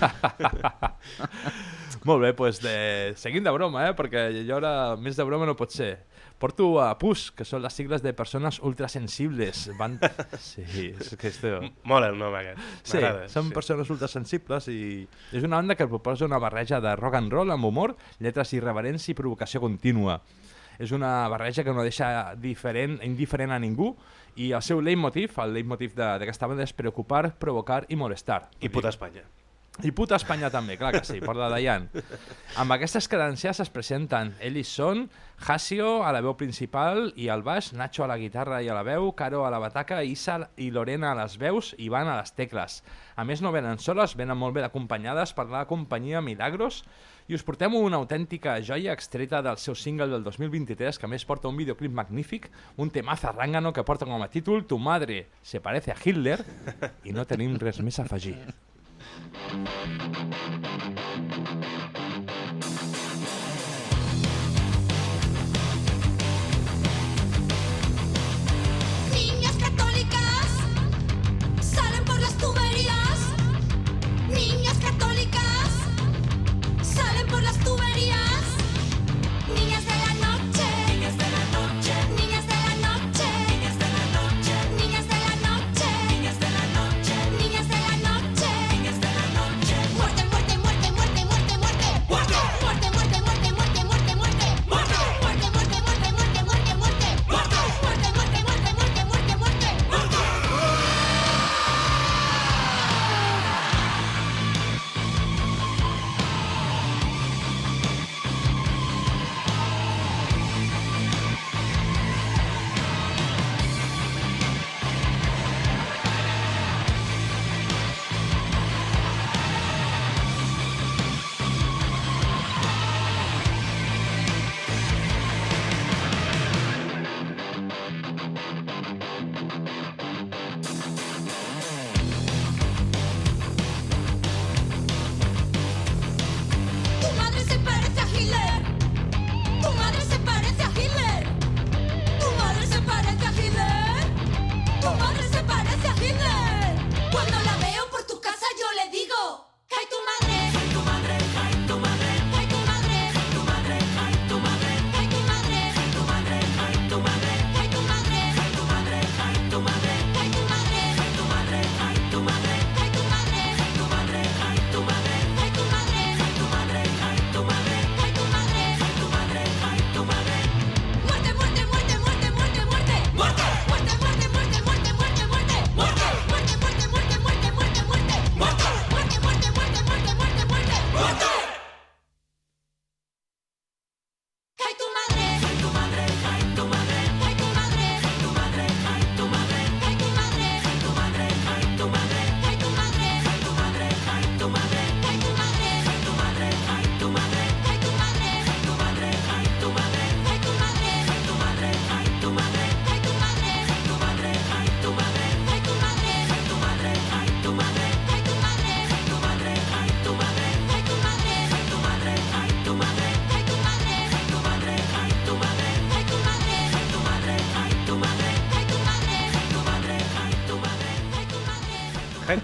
Molt bé, doncs de... seguim de broma, eh? perquè jo ara més de broma no pot ser. Porto a PUS, que són les sigles de persones ultrasensibles. Van... Sí, és que esto... Mola el nom aquest. Sí, són persones ultrasensibles i és una banda que proposa una barreja de rock and roll amb humor, lletres irreverents i provocació contínua. És una barreja que no deixa diferent, indiferent a ningú i el seu leitmotiv, el leitmotiv d'aquesta banda és preocupar, provocar i molestar. I puta Espanya. I puta Espanya també, clar que sí, per la Dayan. Amb aquestes credencials es presenten ells són Hasio a la veu principal i al baix, Nacho a la guitarra i a la veu, Caro a la bataca, Isa i Lorena a les veus i Ivan a les tecles. A més no venen soles, venen molt bé acompanyades per la companyia Milagros i us portem una autèntica joia extreta del seu single del 2023 que més porta un videoclip magnífic, un temazo arrángano que porta com a títol Tu madre se parece a Hitler i no tenim res més a afegir. Thank you.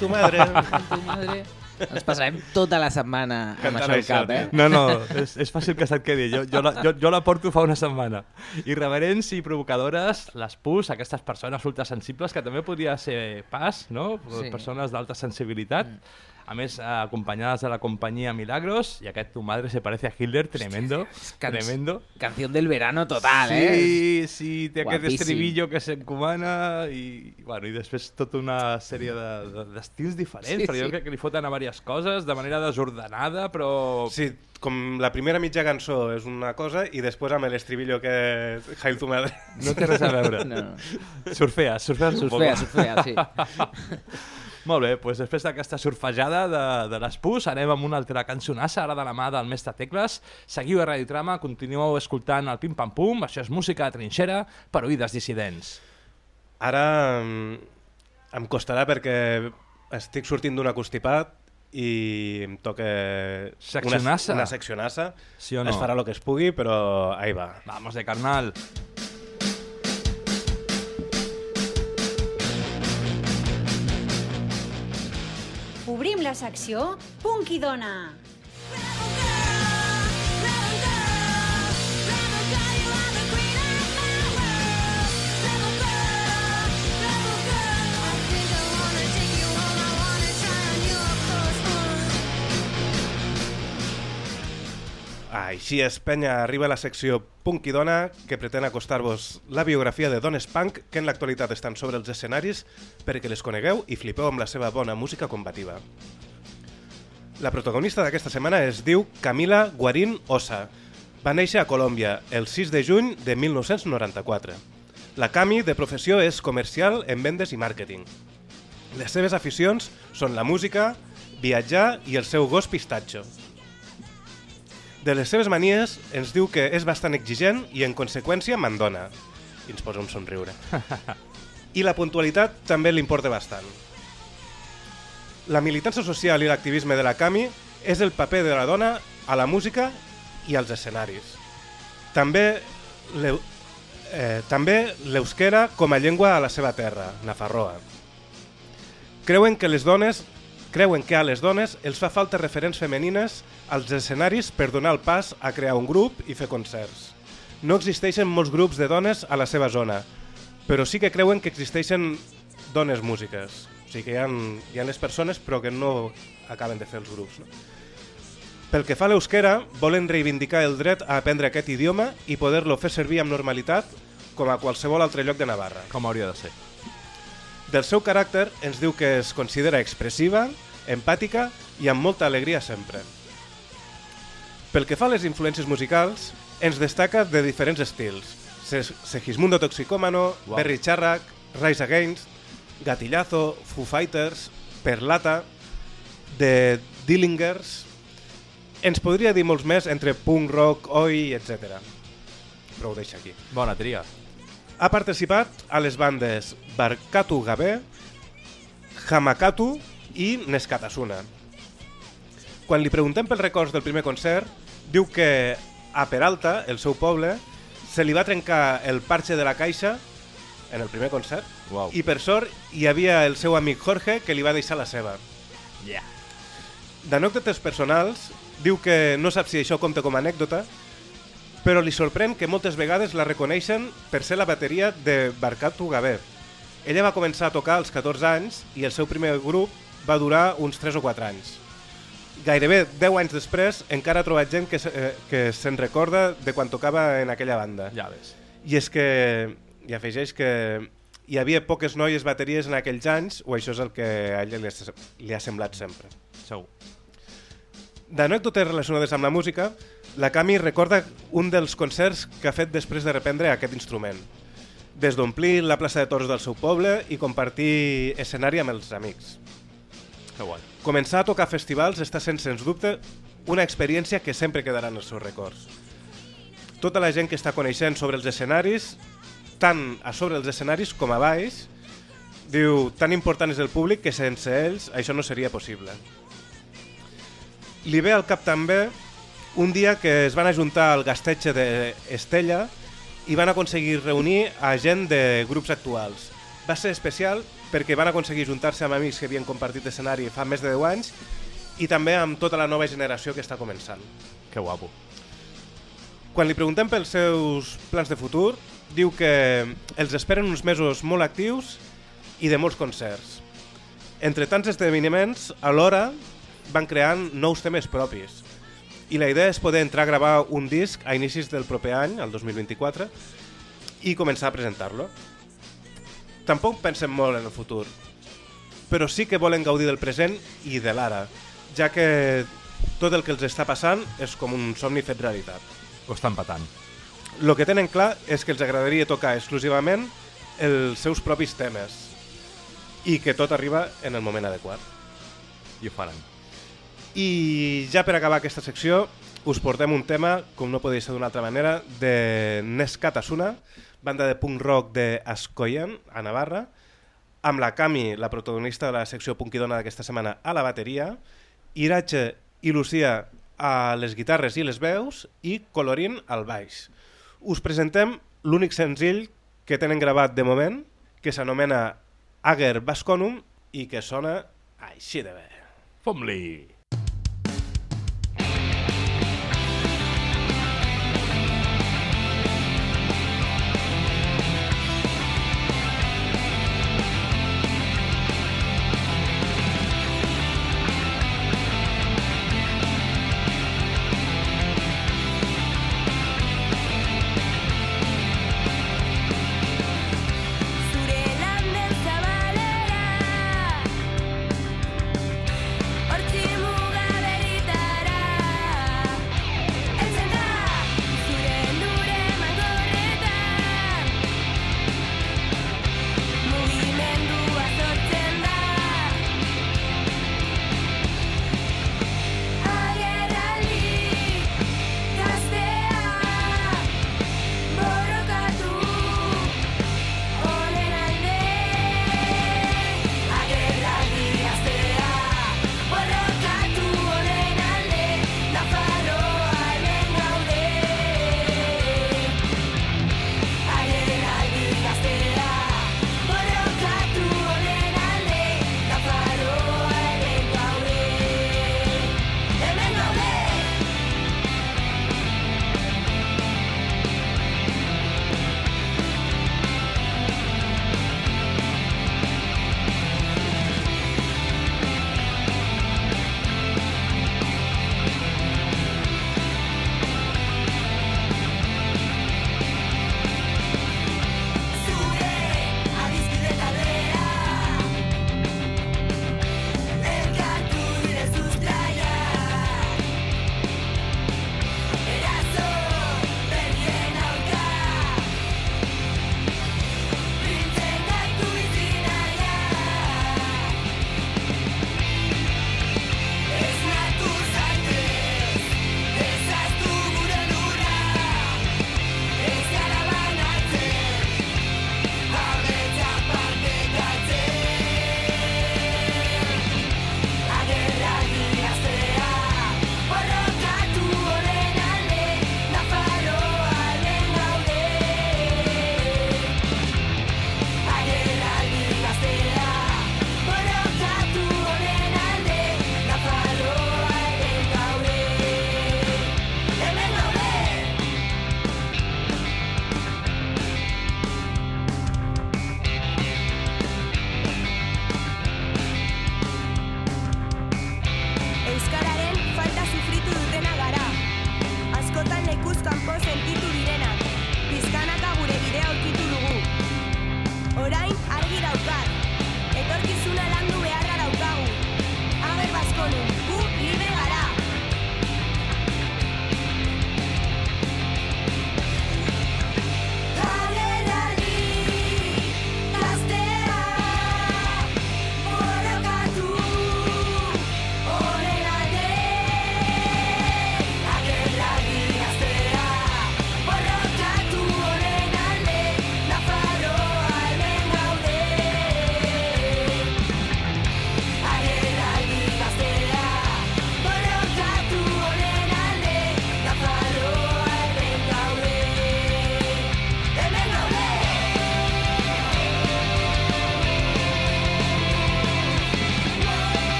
Tu madre. Tu madre. Ens passarem tota la setmana amb Cantant això al cap, eh? No, no, és, és fàcil que se't quedi. Jo, jo, la, jo, jo la porto fa una setmana. Irreverents i provocadores, les pus, aquestes persones ultrasensibles, que també podria ser pas, no? Sí. Persones d'alta sensibilitat. A més, acompanyades de la companyia Milagros, i aquest Tu madre se parece a Hitler, tremendo, Can- tremendo. Canción del verano total, eh? Sí, sí, té aquest estribillo que s'encomana i, i, bueno, i després tota una sèrie de- de- d'estils de, diferents, Sí, sí, perquè sí. jo crec que li foten a diverses coses de manera desordenada, però... Sí, com la primera mitja cançó és una cosa i després amb l'estribillo que és Hail tu madre. No té res a veure. No. Surfeas, surfeas un Surfea, surfea, sí. Molt bé, doncs després d'aquesta surfejada de, de les pus, anem amb una altra cançonassa, ara de la mà del mestre Tecles. Seguiu a Radio Trama, continueu escoltant el Pim Pam Pum, això és música de trinxera per oïdes dissidents. Ara em costarà perquè estic sortint d'un acostipat i em toca Seccionassa? una, una seccionassa. Sí o no? Es farà el que es pugui, però ahí va. Vamos de carnal. Obrim la secció Punk i Dona. Així és, penya, arriba la secció Punk i Dona, que pretén acostar-vos la biografia de dones punk que en l'actualitat estan sobre els escenaris perquè les conegueu i flipeu amb la seva bona música combativa. La protagonista d'aquesta setmana es diu Camila Guarín Osa. Va néixer a Colòmbia el 6 de juny de 1994. La Cami, de professió, és comercial en vendes i màrqueting. Les seves aficions són la música, viatjar i el seu gos pistatxo. De les seves manies ens diu que és bastant exigent i en conseqüència mandona. I ens posa un somriure. I la puntualitat també li importa bastant. La militància social i l'activisme de la Cami és el paper de la dona a la música i als escenaris. També eh, també l'euskera com a llengua a la seva terra, Nafarroa. Creuen que les dones creuen que a les dones els fa falta referents femenines als escenaris per donar el pas a crear un grup i fer concerts. No existeixen molts grups de dones a la seva zona, però sí que creuen que existeixen dones músiques. O sigui que hi ha, hi ha les persones però que no acaben de fer els grups. No? Pel que fa a l'euskera, volen reivindicar el dret a aprendre aquest idioma i poder-lo fer servir amb normalitat com a qualsevol altre lloc de Navarra. Com hauria de ser. Del seu caràcter ens diu que es considera expressiva, empàtica i amb molta alegria sempre. Pel que fa a les influències musicals, ens destaca de diferents estils. Se- Segismundo Toxicómano, Uau. Berry Charrac, Rise Against, Gatillazo, Foo Fighters, Perlata, The Dillingers... Ens podria dir molts més entre punk, rock, oi, etc. Però ho deixa aquí. Bona tria. Ha participat a les bandes Barkatu Gabe, Hamakatu i Neskatasuna. Quan li preguntem pels records del primer concert, diu que a Peralta, el seu poble, se li va trencar el parxe de la caixa en el primer concert Uau. i per sort hi havia el seu amic Jorge que li va deixar la seva. Yeah. D'anècdotes personals, diu que no sap si això compta com a anècdota, però li sorprèn que moltes vegades la reconeixen per ser la bateria de Barkatu Gabé. Ella va començar a tocar als 14 anys i el seu primer grup va durar uns 3 o 4 anys. Gairebé 10 anys després encara ha trobat gent que, se- eh, que se'n recorda de quan tocava en aquella banda. Ja ves. I és que, i afegeix que hi havia poques noies bateries en aquells anys, o això és el que a ella li ha, li ha semblat sempre. Segur. D'anècdotes relacionades amb la música, la Cami recorda un dels concerts que ha fet després de reprendre aquest instrument. Des d'omplir la plaça de toros del seu poble i compartir escenari amb els amics. Que guai. Començar a tocar festivals està sent, sens dubte, una experiència que sempre quedarà en els seus records. Tota la gent que està coneixent sobre els escenaris, tant a sobre els escenaris com a baix, diu, tan important és el públic que sense ells això no seria possible. Li ve al cap també un dia que es van ajuntar al gastetge d'Estella i van aconseguir reunir a gent de grups actuals. Va ser especial perquè van aconseguir juntar-se amb amics que havien compartit escenari fa més de 10 anys i també amb tota la nova generació que està començant. Que guapo. Quan li preguntem pels seus plans de futur, diu que els esperen uns mesos molt actius i de molts concerts. Entre tants esdeveniments, alhora van creant nous temes propis. I la idea és poder entrar a gravar un disc a inicis del proper any, el 2024, i començar a presentar-lo. Tampoc pensem molt en el futur, però sí que volen gaudir del present i de l'ara, ja que tot el que els està passant és com un somni fet realitat. Ho estan patant. El que tenen clar és que els agradaria tocar exclusivament els seus propis temes i que tot arriba en el moment adequat. I ho faran. I ja per acabar aquesta secció us portem un tema, com no podria ser d'una altra manera, de Neskatasuna, banda de punk rock de Ascoyen, a Navarra, amb la Cami, la protagonista de la secció punkidona d'aquesta setmana, a la bateria, Irache i Lucía a les guitarres i les veus i Colorín al baix. Us presentem l'únic senzill que tenen gravat de moment, que s'anomena Ager Vasconum i que sona així de bé. Fom-li!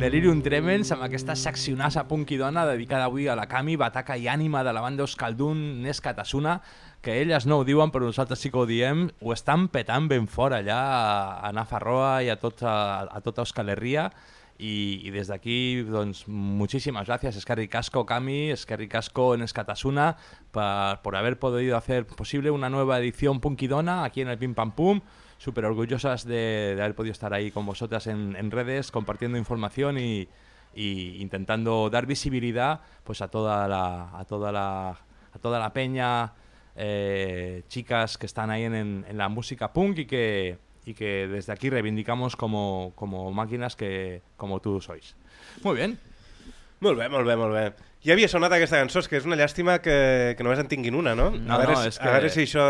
Delirium Tremens amb aquesta seccionassa punk i dona dedicada avui a la Cami, bataca i ànima de la banda Euskaldun Nes Katasuna, que elles no ho diuen però nosaltres sí que ho diem, ho estan petant ben fort allà a, Nafarroa i a, tot, a, tota Euskal Herria. Y, y desde aquí, doncs, muchísimas gracias, Escarri Casco, Cami, Escarri Casco en Escatasuna, por, por haber podido hacer posible una nueva edición Punkidona aquí en el Pim Pam Pum. Súper orgullosas de, haber podido estar ahí con vosotras en, en redes, compartiendo información y, y intentando dar visibilidad pues a toda la, a toda la, a toda la peña eh, chicas que están ahí en, en- la música punk y que, y que desde aquí reivindicamos como, como máquinas que como tú sois. Muy bien. Molt bé, molt. Ja havia sonat aquesta cançó, és que és una llàstima que, que només en tinguin una, no? No, a, veure, no, si- es a que- veure si això...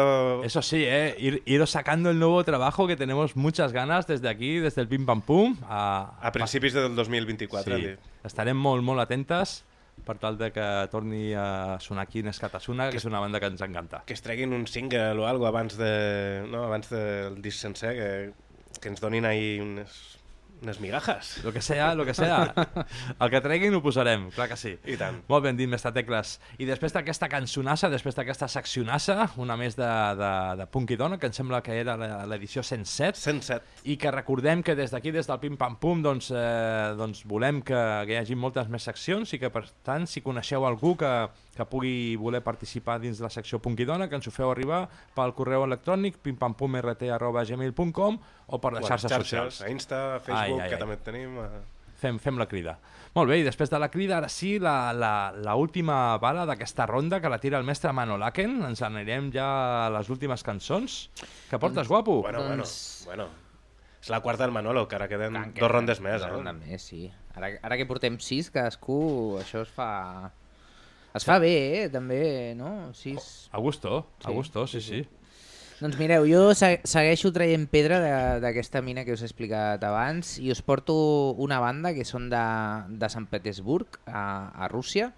Eso sí, eh, ir, iros sacando el nuevo trabajo que tenemos muchas ganas desde aquí, desde el Pim Pam Pum. A, A principis del 2024. Sí, estarem molt, molt atentes per tal de que torni a sonar aquí Nescatasuna, que és una banda que ens encanta. Que es treguin un single o algo abans, de, no, abans del disc sencer, que, que ens donin ahí unes, unes migajas. Lo que sea, lo que sea. El que treguin ho posarem, clar que sí. I tant. Molt ben dit, mestre Tecles. I després d'aquesta cançonassa, després d'aquesta seccionassa, una més de, de, de Punk i Dona, que em sembla que era la- l'edició 107, 107. i que recordem que des d'aquí, des del Pim Pam Pum, doncs, eh, doncs volem que, que hi hagi moltes més seccions i que, per tant, si coneixeu algú que, que pugui voler participar dins de la secció Punk i Dona, que ens ho feu arribar pel correu electrònic pimpampumrt.gmail.com o per les a xarxes, socials. A Insta, a Facebook, Ai, ai, que ai. també tenim... eh. Fem, fem la crida. Molt bé, i després de la crida, ara sí, la, la, la última bala d'aquesta ronda que la tira el mestre Mano Laken. Ens anirem ja a les últimes cançons. Que portes, guapo? Bueno, Doncs- bueno, bueno. És la quarta del Manolo, que ara queden que- dos rondes més, dos eh? rondes més, sí. Ara, ara que portem sis, cadascú, això es fa... Es fa bé, eh, també, no? Sis... A gusto, a Sí, gusto, sí, sí. Doncs mireu, jo se- segueixo traient pedra d'aquesta mina que us he explicat abans i us porto una banda que són de, de Sant Petersburg, a, a Rússia,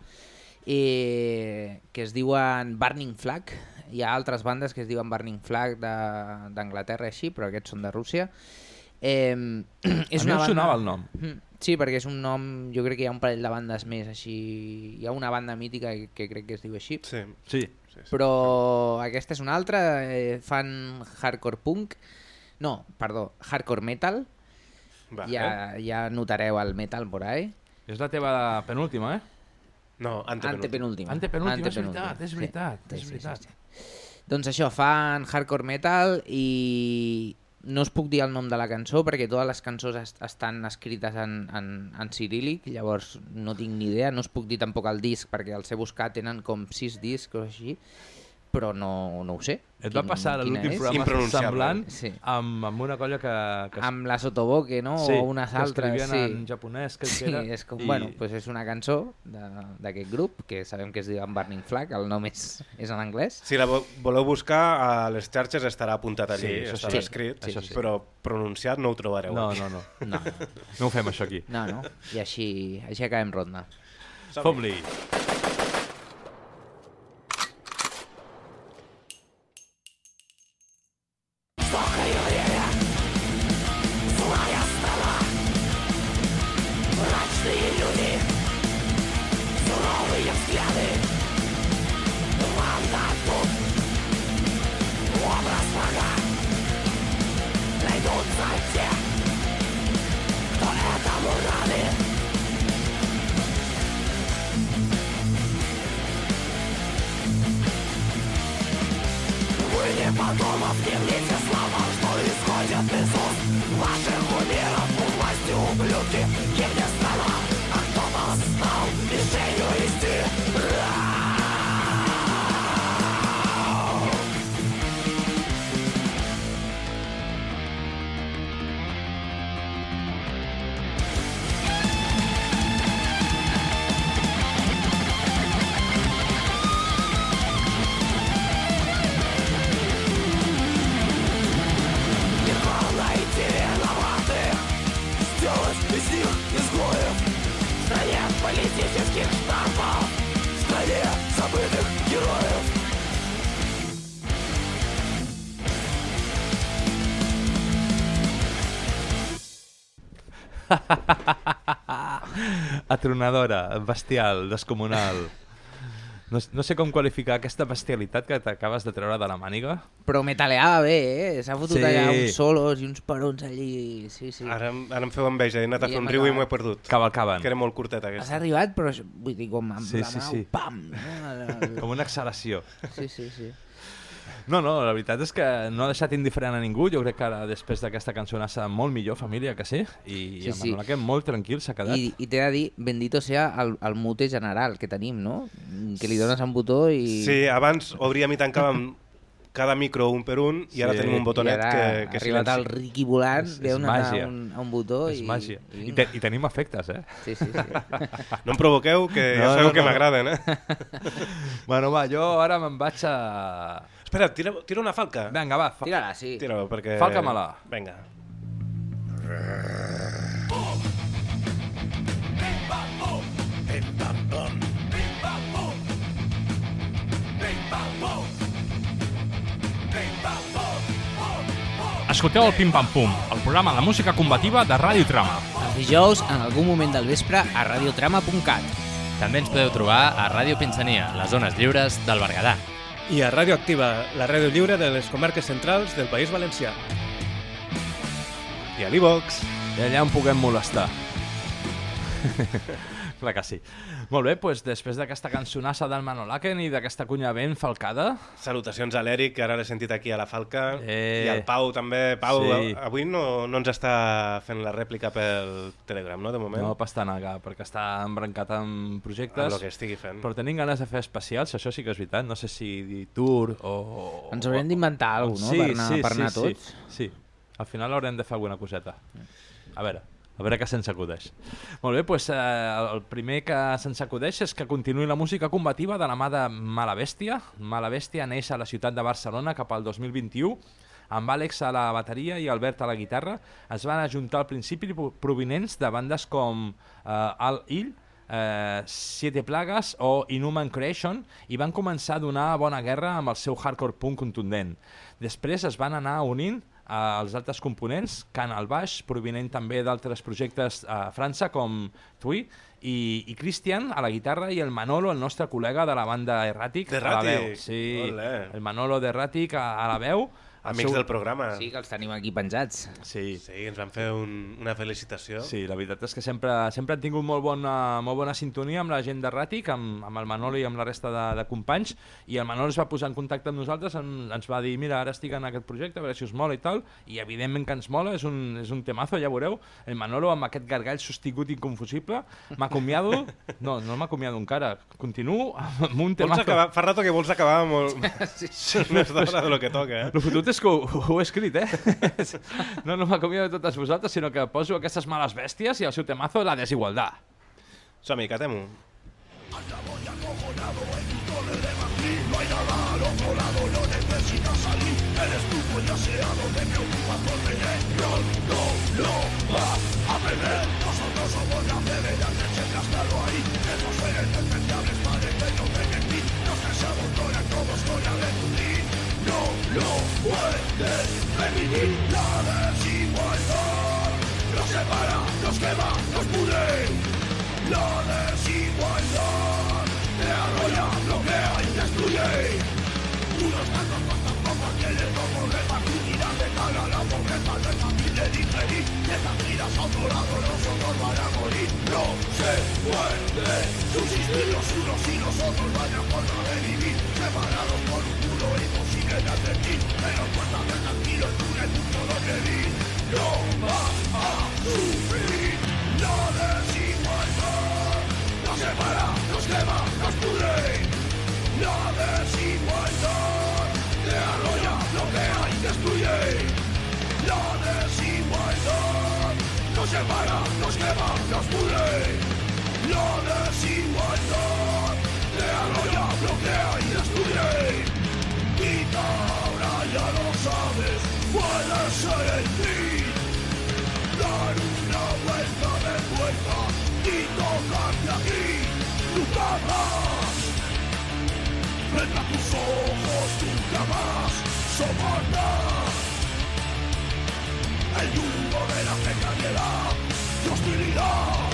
eh, que es diuen Burning Flag. Hi ha altres bandes que es diuen Burning Flag de- d'Anglaterra així, però aquests són de Rússia. Eh, és A mi una em banda... sonava el nom. Mm, Sí, perquè és un nom, jo crec que hi ha un parell de bandes més així, hi ha una banda mítica que, que crec que es diu així. Sí. Sí. sí, sí. Però aquesta és una altra, eh, fan hardcore punk, no, perdó, hardcore metal, Va, ja, eh? ja notareu el metal por ahí. És la teva penúltima, eh? No, antepenúltima. Antepenúltima. Antepenúltima, és veritat, és sí. veritat, Sí, és sí, veritat. sí, sí. Doncs això, fan hardcore metal i no us puc dir el nom de la cançó perquè totes les cançons est estan escrites en, en, en cirílic, llavors no tinc ni idea, no us puc dir tampoc el disc perquè els he buscat, tenen com sis discs o així, però no, no ho sé. Et va Quin- passar l'últim és. programa Impronunciable. semblant Sí. amb, amb una colla que... que Amb la Sotoboke, no? sí, o unes que altres. escrivien Sí. en japonès, que Sí, era, és com, i- bueno, pues és una cançó de- d'aquest grup, que sabem que es diu Burning Flag, el nom és, és en anglès. Si la vo- voleu buscar, a les xarxes estarà apuntat allí, Sí, això estarà sí. escrit, Això sí. però pronunciat no ho trobareu. No, aquí. no, no. No, no, No ho fem, això, aquí. no, no. I així, així acabem ronda. Fom-li. Atronadora, bestial, descomunal. No, no sé com qualificar aquesta bestialitat que t'acabes de treure de la màniga. Però metaleava bé, eh? S'ha fotut Sí. allà uns solos i uns perons allí. Sí, sí. Ara, ara em feu enveja, he anat a fer un riu i m'ho he perdut. Cavalcaven. Que era molt curtet Has aquesta. arribat, però vull dir, com amb Sí, la sí, mà, sí. pam! No? Com una exhalació. Sí, sí, sí. No, no, la veritat és que no ha deixat indiferent a ningú. Jo crec que ara, després d'aquesta cançonassa, molt millor, família, que sí? I Sí, sí, sí. sí. que molt tranquil s'ha quedat. I, i t'he de dir, bendito sea el, el mute general que tenim, no? Que li dones un botó i... Sí, abans obríem i tancàvem cada micro un per un i ara Sí. tenim un I botonet ara que, ha que arribat el silenci. Ricky volant, És- és veu anar màgia. a un, a un botó És i... màgia. i I, te, I tenim efectes, eh? Sí, sí, sí. No em provoqueu, que ja No, sabeu no, que no. m'agraden, eh? Bueno, va, jo ara me'n vaig a... Espera, tira, tira una falca. Vinga, va, fa... Tira-la, sí. Tira-ho, perquè... Falca-me-la. Vinga. Escolteu el Pim Pam Pum, el programa de música combativa de Ràdio Trama. Els dijous, en algun moment del vespre, a radiotrama.cat. També ens podeu trobar a Ràdio Pinsania, les zones lliures del Berguedà. I a Ràdio Activa, la ràdio lliure de les comarques centrals del País Valencià. I a l'Ivox. I allà on puguem molestar. Clar que sí. Molt bé, doncs després d'aquesta cançonassa del Manolaken i d'aquesta cunya ben falcada... Salutacions a l'Eric, que ara l'he sentit aquí a la Falca. Eh. I al Pau també. Pau, Sí. avui no, no ens està fent la rèplica pel Telegram, no, de moment? No pastanaga, perquè està embrancat en projectes. Amb el que estigui fent. Però tenim ganes de fer especials, això sí que és veritat. No sé si dir tour o... Ens haurem d'inventar alguna cosa, no? per anar, per anar tots. Sí, sí. Al final haurem de fer alguna coseta. A veure, a veure què se'ns acudeix. Molt bé, doncs eh, el primer que se'ns acudeix és que continuï la música combativa de la mà de Mala Bèstia. Mala Bèstia neix a la ciutat de Barcelona cap al 2021 amb Àlex a la bateria i Albert a la guitarra. Es van ajuntar al principi pro- provinents de bandes com eh, Al Ill, eh, Siete Plagas o Inhuman Creation i van començar a donar bona guerra amb el seu hardcore punk contundent. Després es van anar unint als altres components, Can al baix, provinent també d'altres projectes a França com Tui, i, i Christian a la guitarra i el Manolo, el nostre col·lega de la banda Erratic, a la veu. Sí, Olé. el Manolo d'Erratic a, a la veu. El Amics del programa. Sí, que els tenim aquí penjats. Sí. Sí, ens van fer un, una felicitació. Sí, la veritat és que sempre, sempre han tingut molt bona, molt bona sintonia amb la gent de Ràtic, amb, amb el Manolo i amb la resta de, de companys, i el Manolo es va posar en contacte amb nosaltres, en, ens va dir, mira, ara estic en aquest projecte, a veure si us mola i tal, i evidentment que ens mola, és un, és un temazo, ja veureu, el Manolo amb aquest gargall sostingut inconfusible, m'acomiado, no, no m'acomiado encara, continuo amb un Vols temazo. acabar, fa rato que vols acabar molt... sí, sí. Més d'hora de lo que toca, eh? El fotut és és que ho, ho he escrit, eh? no no m'acomiado de totes vosaltres, que poso aquestes males bèsties i el seu temazo la desigualdad. Som-hi, No puedes permitir la desigualdad. Nos separa, nos quema, nos pudre. La desigualdad te arrolla, bloquea y destruye. Unos tantos, tantos, tantos, que les como repartir feliz, y estas vidas a otro lado nosotros van a morir. No se puede subsistir los unos y los otros, vaya forma de vivir, separados por un muro imposible de advertir, pero cuéntame tranquilo, el túnel mucho donde vi, no va a sufrir la desigualdad. Nos separa, nos quema, nos pudre, la desigualdad. y hostilidad.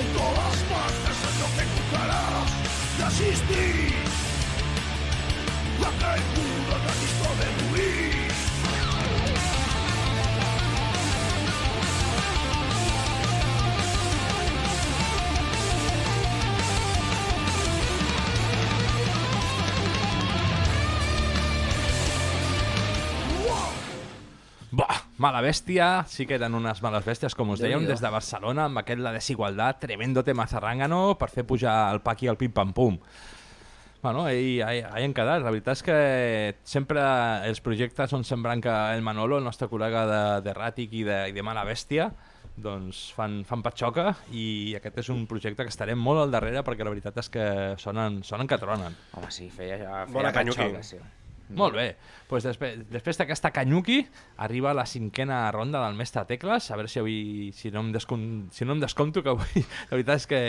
En todas partes es lo que encontrarás de asistir. La que Mala Bèstia, sí que eren unes males bèsties, com us dèiem, des de Barcelona, amb aquest La Desigualdad, tremendo tema zarrangano, per fer pujar el paqui al pim-pam-pum. Bueno, ahí, ahí, ahí han quedat. La veritat és que sempre els projectes on sembrant que el Manolo, el nostre col·lega de, de Ràtic i de, i de Mala Bèstia, doncs fan, fan patxoca i aquest és un projecte que estarem molt al darrere perquè la veritat és que sonen, sonen que tronen. Home, sí, feia, feia Bona patxoca, sí. Molt bé, pues després, després d'aquesta canyuqui arriba la cinquena ronda del mestre Tecles, a veure si avui, si no em, descon, si no em descompto, que avui la veritat és que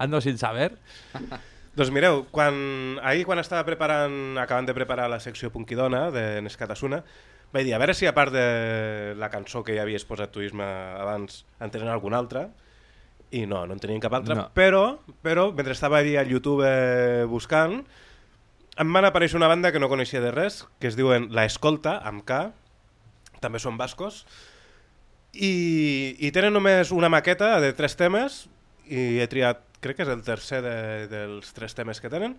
ando sin saber. Doncs mireu, quan, ahir quan estava preparant, acabant de preparar la secció Punkidona de Nescatasuna, vaig dir, a veure si a part de la cançó que ja havies posat tu, Isma, abans, en tenen alguna altra, i no, no en tenien cap altra, No. però, però mentre estava allà al YouTube buscant, em van aparèixer una banda que no coneixia de res, que es diuen La Escolta, amb K, també són bascos, i, i tenen només una maqueta de tres temes, i he triat, crec que és el tercer de, dels tres temes que tenen.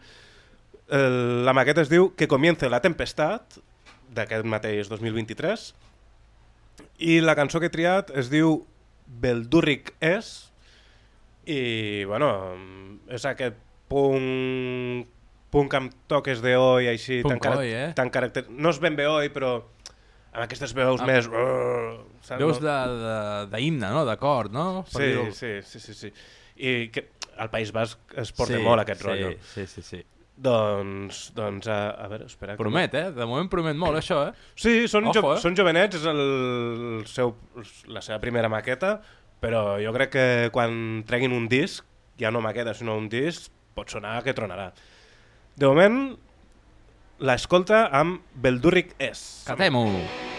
El, la maqueta es diu Que comience la tempestat, d'aquest mateix 2023, i la cançó que he triat es diu Beldurric és, i bueno, és aquest punt punk amb toques de oi així Punk tan, cara- oi, eh? tan caracter... no és ben bé oi però amb aquestes veus Amb- més uh, saps? Veus No? d'himne, no? D'acord, no? Per sí, sí, sí, sí, sí. i que al País Basc es porta Sí, molt aquest sí, rotllo Sí, sí, sí. doncs, doncs a, a veure, espera que- Promet, eh? De moment promet molt, això, eh? Sí, són, Ojo, jo, eh? són jovenets, és el, el seu, la seva primera maqueta, però jo crec que quan treguin un disc, ja no maqueta, sinó un disc, pot sonar que tronarà. De moment, l'escolta amb Beldurric És. Catem-ho!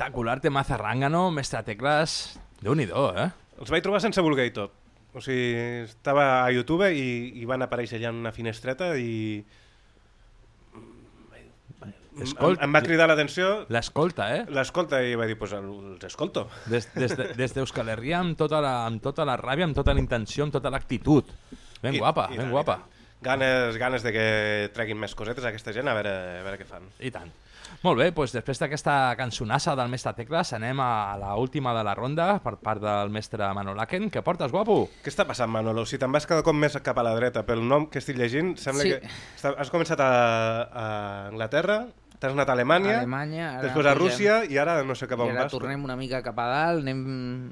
Espectacular tema zarrangano, mestre Tecles. Déu-n'hi-do, eh? Els vaig trobar sense voler i tot. O sigui, estava a YouTube i, i van aparèixer allà en una finestreta i... Escolta- em, em va cridar l'atenció L'escolta, eh? l'escolta i va dir, pues, el- els escolto. Des, des, de, des d'Euskal Herria amb tota, la, amb tota la ràbia, amb tota la intenció, amb tota l'actitud. Ben I- guapa, i ben tant, guapa. Ganes, ganes de que treguin més cosetes aquesta gent, a veure, a veure què fan. I tant. Molt bé, doncs després d'aquesta cançonassa del mestre Tecles anem a la última de la ronda per part del mestre Manolaken. Què portes, guapo? Què està passant, Manolo? Si te'n vas cada cop més cap a la dreta, pel nom que estic llegint, sembla Sí. que has començat a, a Anglaterra T'has anat a Alemanya, Alemanya, ara després a Rússia i ara no sé cap a on vas. tornem una mica cap a dalt, anem,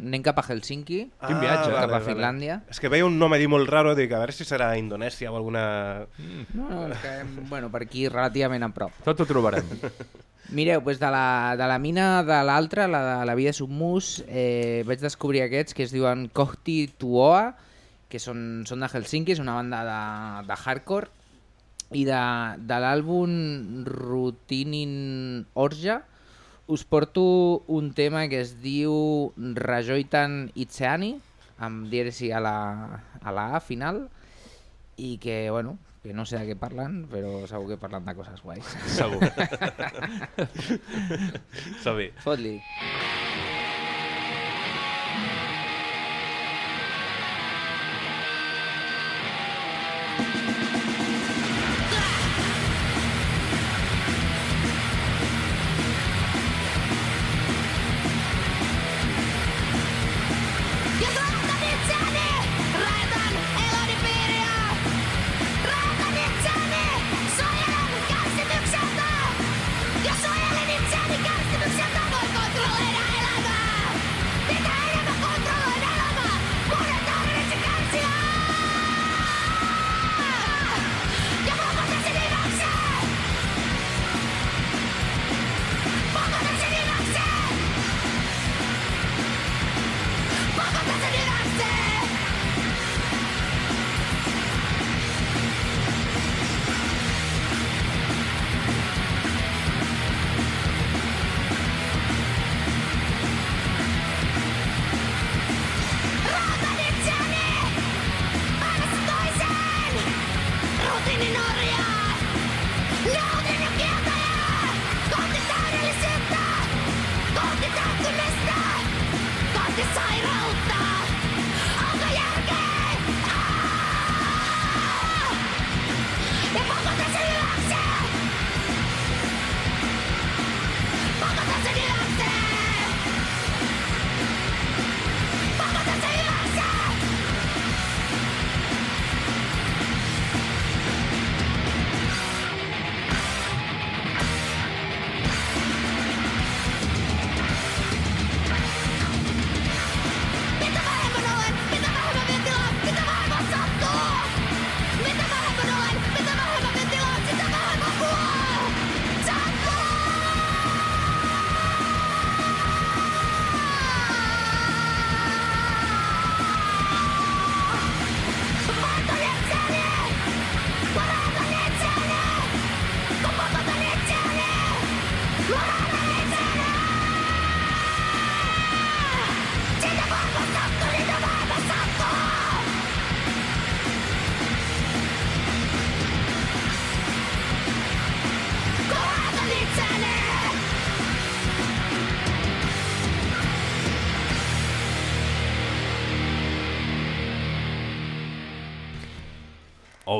anem cap a Helsinki, Ah, viatge, cap vale, a vale. Finlàndia. És que veia un nom allí molt raro, dic, a veure si serà Indonèsia o alguna... No, no, és que, bueno, per aquí relativament a prop. Tot ho trobarem. Mireu, doncs de, la, de la mina de l'altra, la de la vida submus, eh, vaig descobrir aquests que es diuen Kohti Tuoa, que són, són de Helsinki, és una banda de, de hardcore, i de, de l'àlbum Rutinin Orja us porto un tema que es diu Rajoitan Itseani, amb dièresi a la, a la A final, i que, bueno, que no sé de què parlen, però segur que parlen de coses guais. Segur. Som-hi. Fot-li. Jos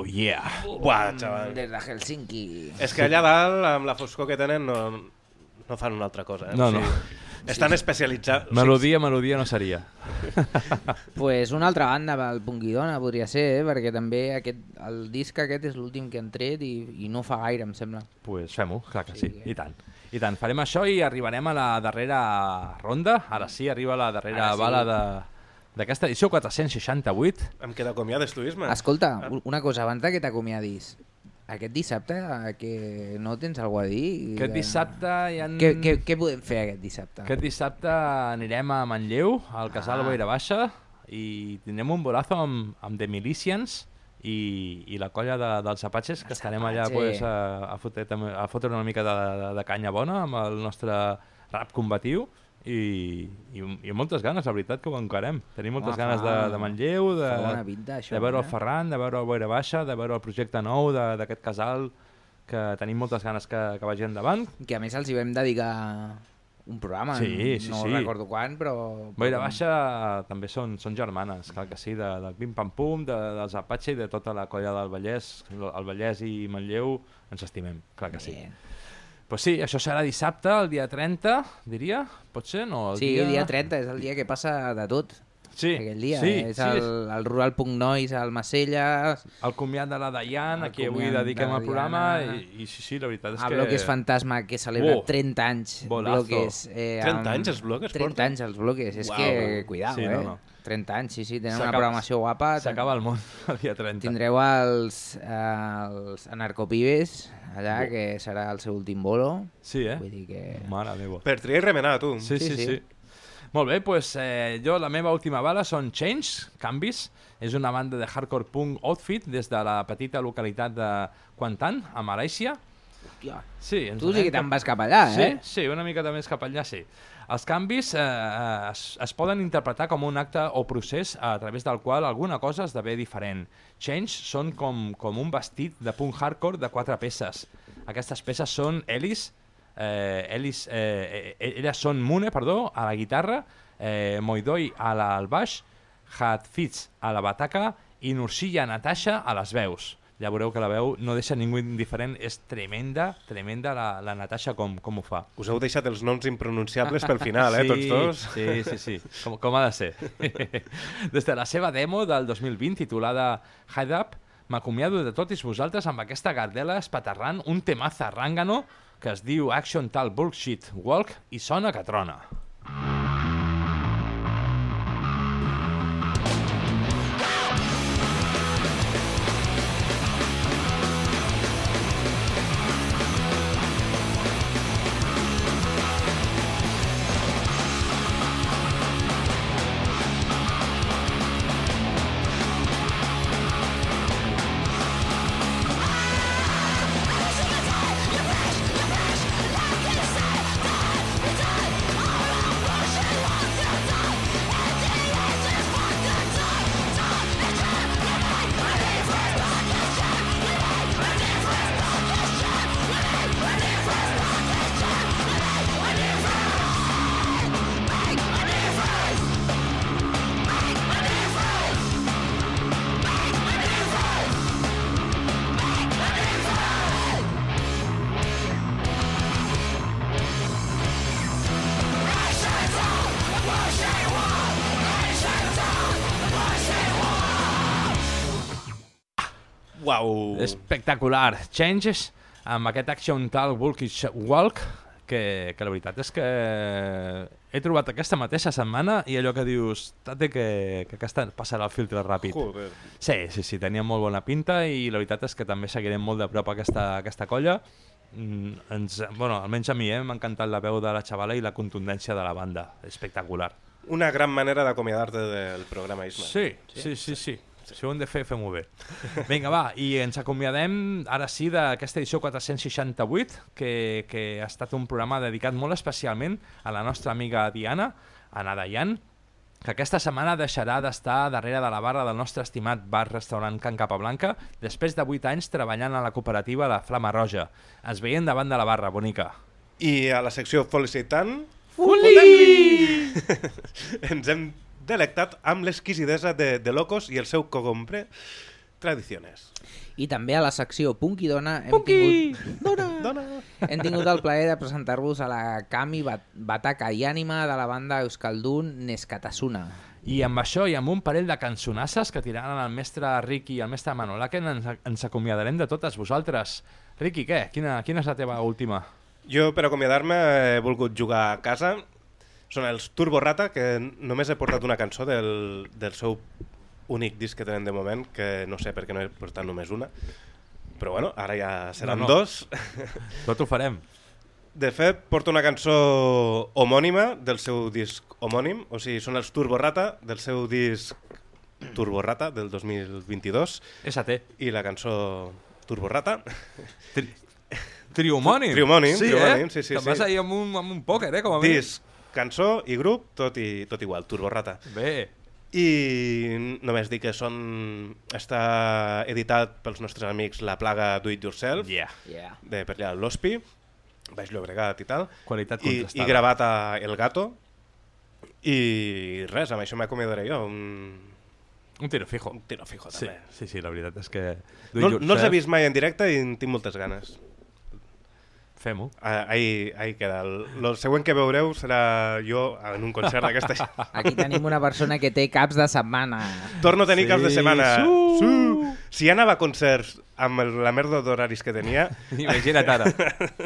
yeah. Buah, xaval. Des de Helsinki. És que allà dalt, amb la foscor que tenen, no, no fan una altra cosa. Eh? No, O sigui, no. Estan especialitzats. Melodia, melodia no seria. pues una altra banda pel Punguidona podria ser, eh? perquè també aquest, el disc aquest és l'últim que han tret i, i no fa gaire, em sembla. pues fem-ho, clar que sí, i tant. I tant, farem això i arribarem a la darrera ronda. Ara sí, arriba la darrera Ara sí. bala de d'aquesta edició 468. Em queda acomiades, tu, Isma? Escolta, una cosa, abans de que t'acomiadis, aquest dissabte que no tens alguna a dir? Aquest dissabte hi ha... Què, què, què podem fer aquest dissabte? Aquest dissabte anirem a Manlleu, al casal Ah. Boira Baixa, i tindrem un bolazo amb, amb The Milicians i, i la colla de, dels Apaches, que estarem allà pues, a, a, fotre, a fotre una mica de, de, de canya bona amb el nostre rap combatiu i, i, i moltes ganes, la veritat que ho encarem. Tenim moltes Home, ganes de, de Manlleu, de, pinta, això, de veure eh? el Ferran, de veure el Boira Baixa, de veure el projecte nou de- d'aquest casal, que tenim moltes ganes que, que vagi endavant. Que a més els hi vam dedicar un programa, Sí, sí, no sí. recordo quan, però... Boira Baixa també són, són germanes, clar que sí, de, del Pim Pam Pum, de, dels Apache i de tota la colla del Vallès. El Vallès i Manlleu ens estimem, clar que sí. Bien. Pues sí, això serà dissabte, el dia 30, diria, pot ser? No, el Sí, dia... dia 30 és el dia que passa de tot. Sí, aquell dia. sí, és sí, el, és- el Rural Punk Noise al Macelles, El comiat de la Dayan, El a qui avui dediquem de el programa, i, i sí, sí, la veritat és a que... Bloques Fantasma, que celebra Oh, 30 anys. bolazo. Bloques, eh, 30 amb- anys els Bloques 30 porten? anys els Bloques, és Uau. que, cuidao, Sí, eh? no, no. 30 anys, sí, sí, tenen una programació guapa. S'acaba el món el dia 30. Tindreu els, els anarcopibes allà, Oh. que serà el seu últim bolo. Sí, eh? Vull dir que... Mare meva. Per triar i remenar, tu. Sí, sí, Sí, sí. sí. Molt bé, doncs eh, jo la meva última bala són Change, Canvis. És una banda de hardcore punk outfit des de la petita localitat de Kuantan, a Malàisia. Hòstia, Sí, ens tu sí que te'n vas cap allà, sí, eh? Sí, una mica més cap allà, sí. Els canvis eh, eh, es, es poden interpretar com un acte o procés a través del qual alguna cosa esdevé diferent. Change són com, com un vestit de punk hardcore de quatre peces. Aquestes peces són Ellis, eh, Ellis eh, eh, elles són Mune, perdó, a la guitarra, eh, Moidoi a la, al baix, Hatfitz a la bataca i Nursilla Natasha a les veus. Ja veureu que la veu no deixa ningú indiferent, és tremenda, tremenda la, la Natasha com, com ho fa. Us heu deixat els noms impronunciables pel final, eh, tots dos. Sí, sí, sí, com, com ha de ser. Des de la seva demo del 2020 titulada Hide Up, m'acomiado de tots vosaltres amb aquesta gardela espaterrant un temaza ràngano que es diu Action Tal Bullshit Walk i sona que trona. Uau! Espectacular. Changes amb aquest Action Tal Bulkish Walk que, que la veritat és que he trobat aquesta mateixa setmana i allò que dius, tate que, que aquesta passarà el filtre ràpid. Joder. Sí, sí, sí, tenia molt bona pinta i la veritat és que també seguirem molt de prop aquesta, aquesta colla. Mm, ens, bueno, almenys a mi eh, m'ha encantat la veu de la xavala i la contundència de la banda. Espectacular. Una gran manera d'acomiadar-te del programa, Isma. Sí, sí, sí, sí. Si ho hem de fer, fem-ho bé. Vinga, va, i ens acomiadem ara sí d'aquesta edició 468, que, que ha estat un programa dedicat molt especialment a la nostra amiga Diana, Ana Dayan, que aquesta setmana deixarà d'estar darrere de la barra del nostre estimat bar-restaurant Can Capablanca després de 8 anys treballant a la cooperativa La Flama Roja. Ens veiem davant de la barra, bonica. I a la secció Felicitant... Foli! Ens hem delectat amb l'exquisidesa de, de Locos i el seu cogombre Tradiciones. I també a la secció Punk i Dona hem Punky! tingut... Dona! Dona! Hem tingut el plaer de presentar-vos a la Kami Bat Bataca i Ànima de la banda Euskaldun Neskatasuna. I amb això i amb un parell de cançonasses que tiraran el mestre Ricky i el mestre Manolaken ens, ens acomiadarem de totes vosaltres. Ricky, què? Quina, quina és la teva última? Jo, per acomiadar-me, he volgut jugar a casa. Són els Turbo Rata, que només he portat una cançó del, del seu únic disc que tenen de moment, que no sé per què no he portat només una. Però bueno, ara ja seran No, no. dos. Tot ho farem. De fet, porto una cançó homònima del seu disc homònim, o sigui, són els Turbo Rata del seu disc Turbo Rata del 2022 ST. i la cançó Turbo Rata. Tri triomònim. Triomònim, sí, triomònim, eh? sí, sí, Te'n sí. vas ahir amb un, amb un pòquer, eh? Com a mínim. Disc, cançó i grup, tot, i, tot igual, Turbo Rata. Bé. I només dic que són... està editat pels nostres amics La Plaga Do It Yourself, Yeah. Yeah. de per allà l'Hospi, Baix Llobregat i tal. Qualitat I. I gravat a El Gato. I res, amb això m'acomiadaré jo. Un, Un tiro fijo. un tiro fijo, Sí, també. sí, sí, la veritat és que... No, no els he vist mai en directe i en tinc moltes ganes. Fem-ho. Ah, ahí, ahí queda. El, el següent que veureu serà jo en un concert d'aquesta gent. Aquí tenim una persona que té caps de setmana. Torno a tenir Sí, caps de setmana. su. Su. Si anava a concerts amb el, la merda d'horaris que tenia... Imagina't ara.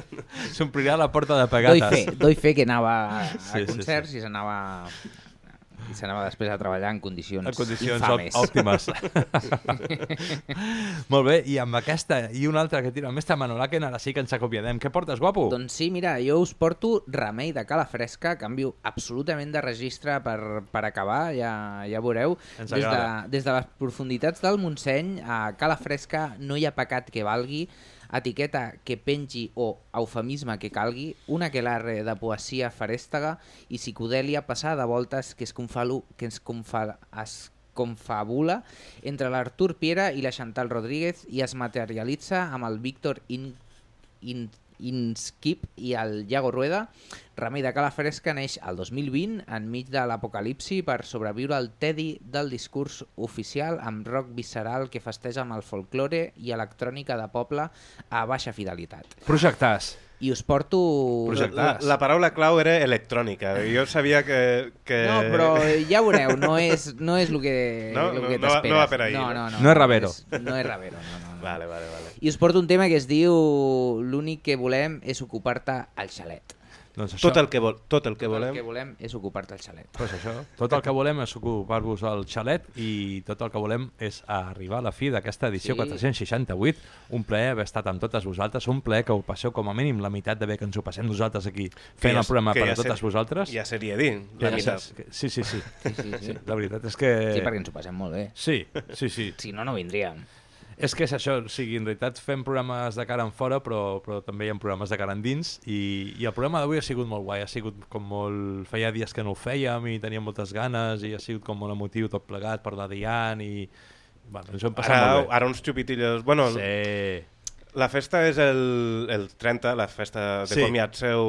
S'omplirà la porta de Doy pagates. fe, doy fe que anava a Sí, sí, concerts i s'anava i s'anava després a treballar en condicions, En condicions infames. òp- òptimes. Molt bé, i amb aquesta i una altra que tira el mestre Manolaken, ara sí que ens acomiadem. Què portes, guapo? Doncs sí, mira, jo us porto Remei de Cala Fresca, canvio absolutament de registre per, per acabar, ja, ja veureu. Ens Des de, des de les profunditats del Montseny, a Cala Fresca no hi ha pecat que valgui, etiqueta que pengi o eufemisme que calgui, una aquelarre de poesia farèstega i psicodèlia passada de voltes que es, confalu, que es, confa, es confabula entre l'Artur Piera i la Chantal Rodríguez i es materialitza amb el Víctor In, In, Inskip i el Iago Rueda. Remei de Cala Fresca neix el 2020 enmig de l'apocalipsi per sobreviure al tedi del discurs oficial amb rock visceral que festeja amb el folklore i electrònica de poble a baixa fidelitat. Projectàs. I us porto... La, la paraula clau era electrònica. Jo sabia que... que... No, però ja veureu, no és, no és el que, No? el No- que no t'esperes. no va per ahí, no, no? no, no, No és Ravero. És, no és Ravero, no, no, no. Vale, vale, vale. I us porto un tema que es diu L'únic que volem és ocupar-te al xalet. Doncs això, Tot el que, vol, tot el que Tot volem... el que volem és ocupar-te al xalet. pues això, tot el que volem és ocupar-vos al xalet i tot el que volem és arribar a la fi d'aquesta edició Sí. 468. Un plaer haver estat amb totes vosaltres, un plaer que ho passeu com a mínim la meitat de bé que ens ho passem nosaltres aquí fent ja- el programa per ja a totes ser- vosaltres. Ja seria dir, la Ja que- Sí, sí, sí. Sí, sí, sí. La veritat és que... Sí, perquè ens ho passem molt bé. Sí, sí, sí. Si no, no vindríem. És que és això, o sigui, en realitat fem programes de cara en fora, però, però també hi ha programes de cara endins, i, i el programa d'avui ha sigut molt guai, ha sigut com molt... Feia dies que no ho fèiem i teníem moltes ganes, i ha sigut com molt emotiu tot plegat per la Diane, i... Bueno, ens ho hem passat Ara, molt bé. ara uns xupitillos... Bueno, Sí. La festa és el, el 30, la festa de Sí. comiat seu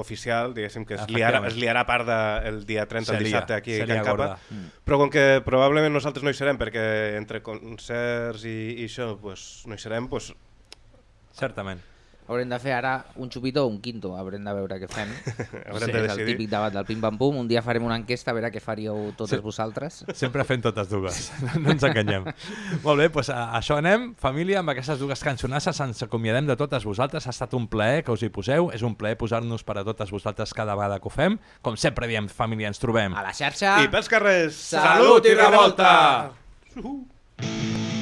oficial, diguéssim que es liarà, es liarà part de, el dia 30, Se el dissabte aquí a Can Capa. Mm. Però com que probablement nosaltres no hi serem, perquè entre concerts i, i això pues, no hi serem, pues, Certament. Haurem de fer ara un xupito o un quinto, haurem de veure què fem. Haurem sí, de és el decidir. típic debat del pim-pam-pum. Un dia farem una enquesta a veure què faríeu totes Sí. vosaltres. Sempre fent totes dues, no ens enganyem. Molt bé, doncs a això anem. Família, amb aquestes dues cançonasses ens acomiadem de totes vosaltres. Ha estat un plaer que us hi poseu. És un plaer posar-nos per a totes vosaltres cada vegada que ho fem. Com sempre diem, família, ens trobem. A la xarxa... I pels carrers, Salut i revolta! Siento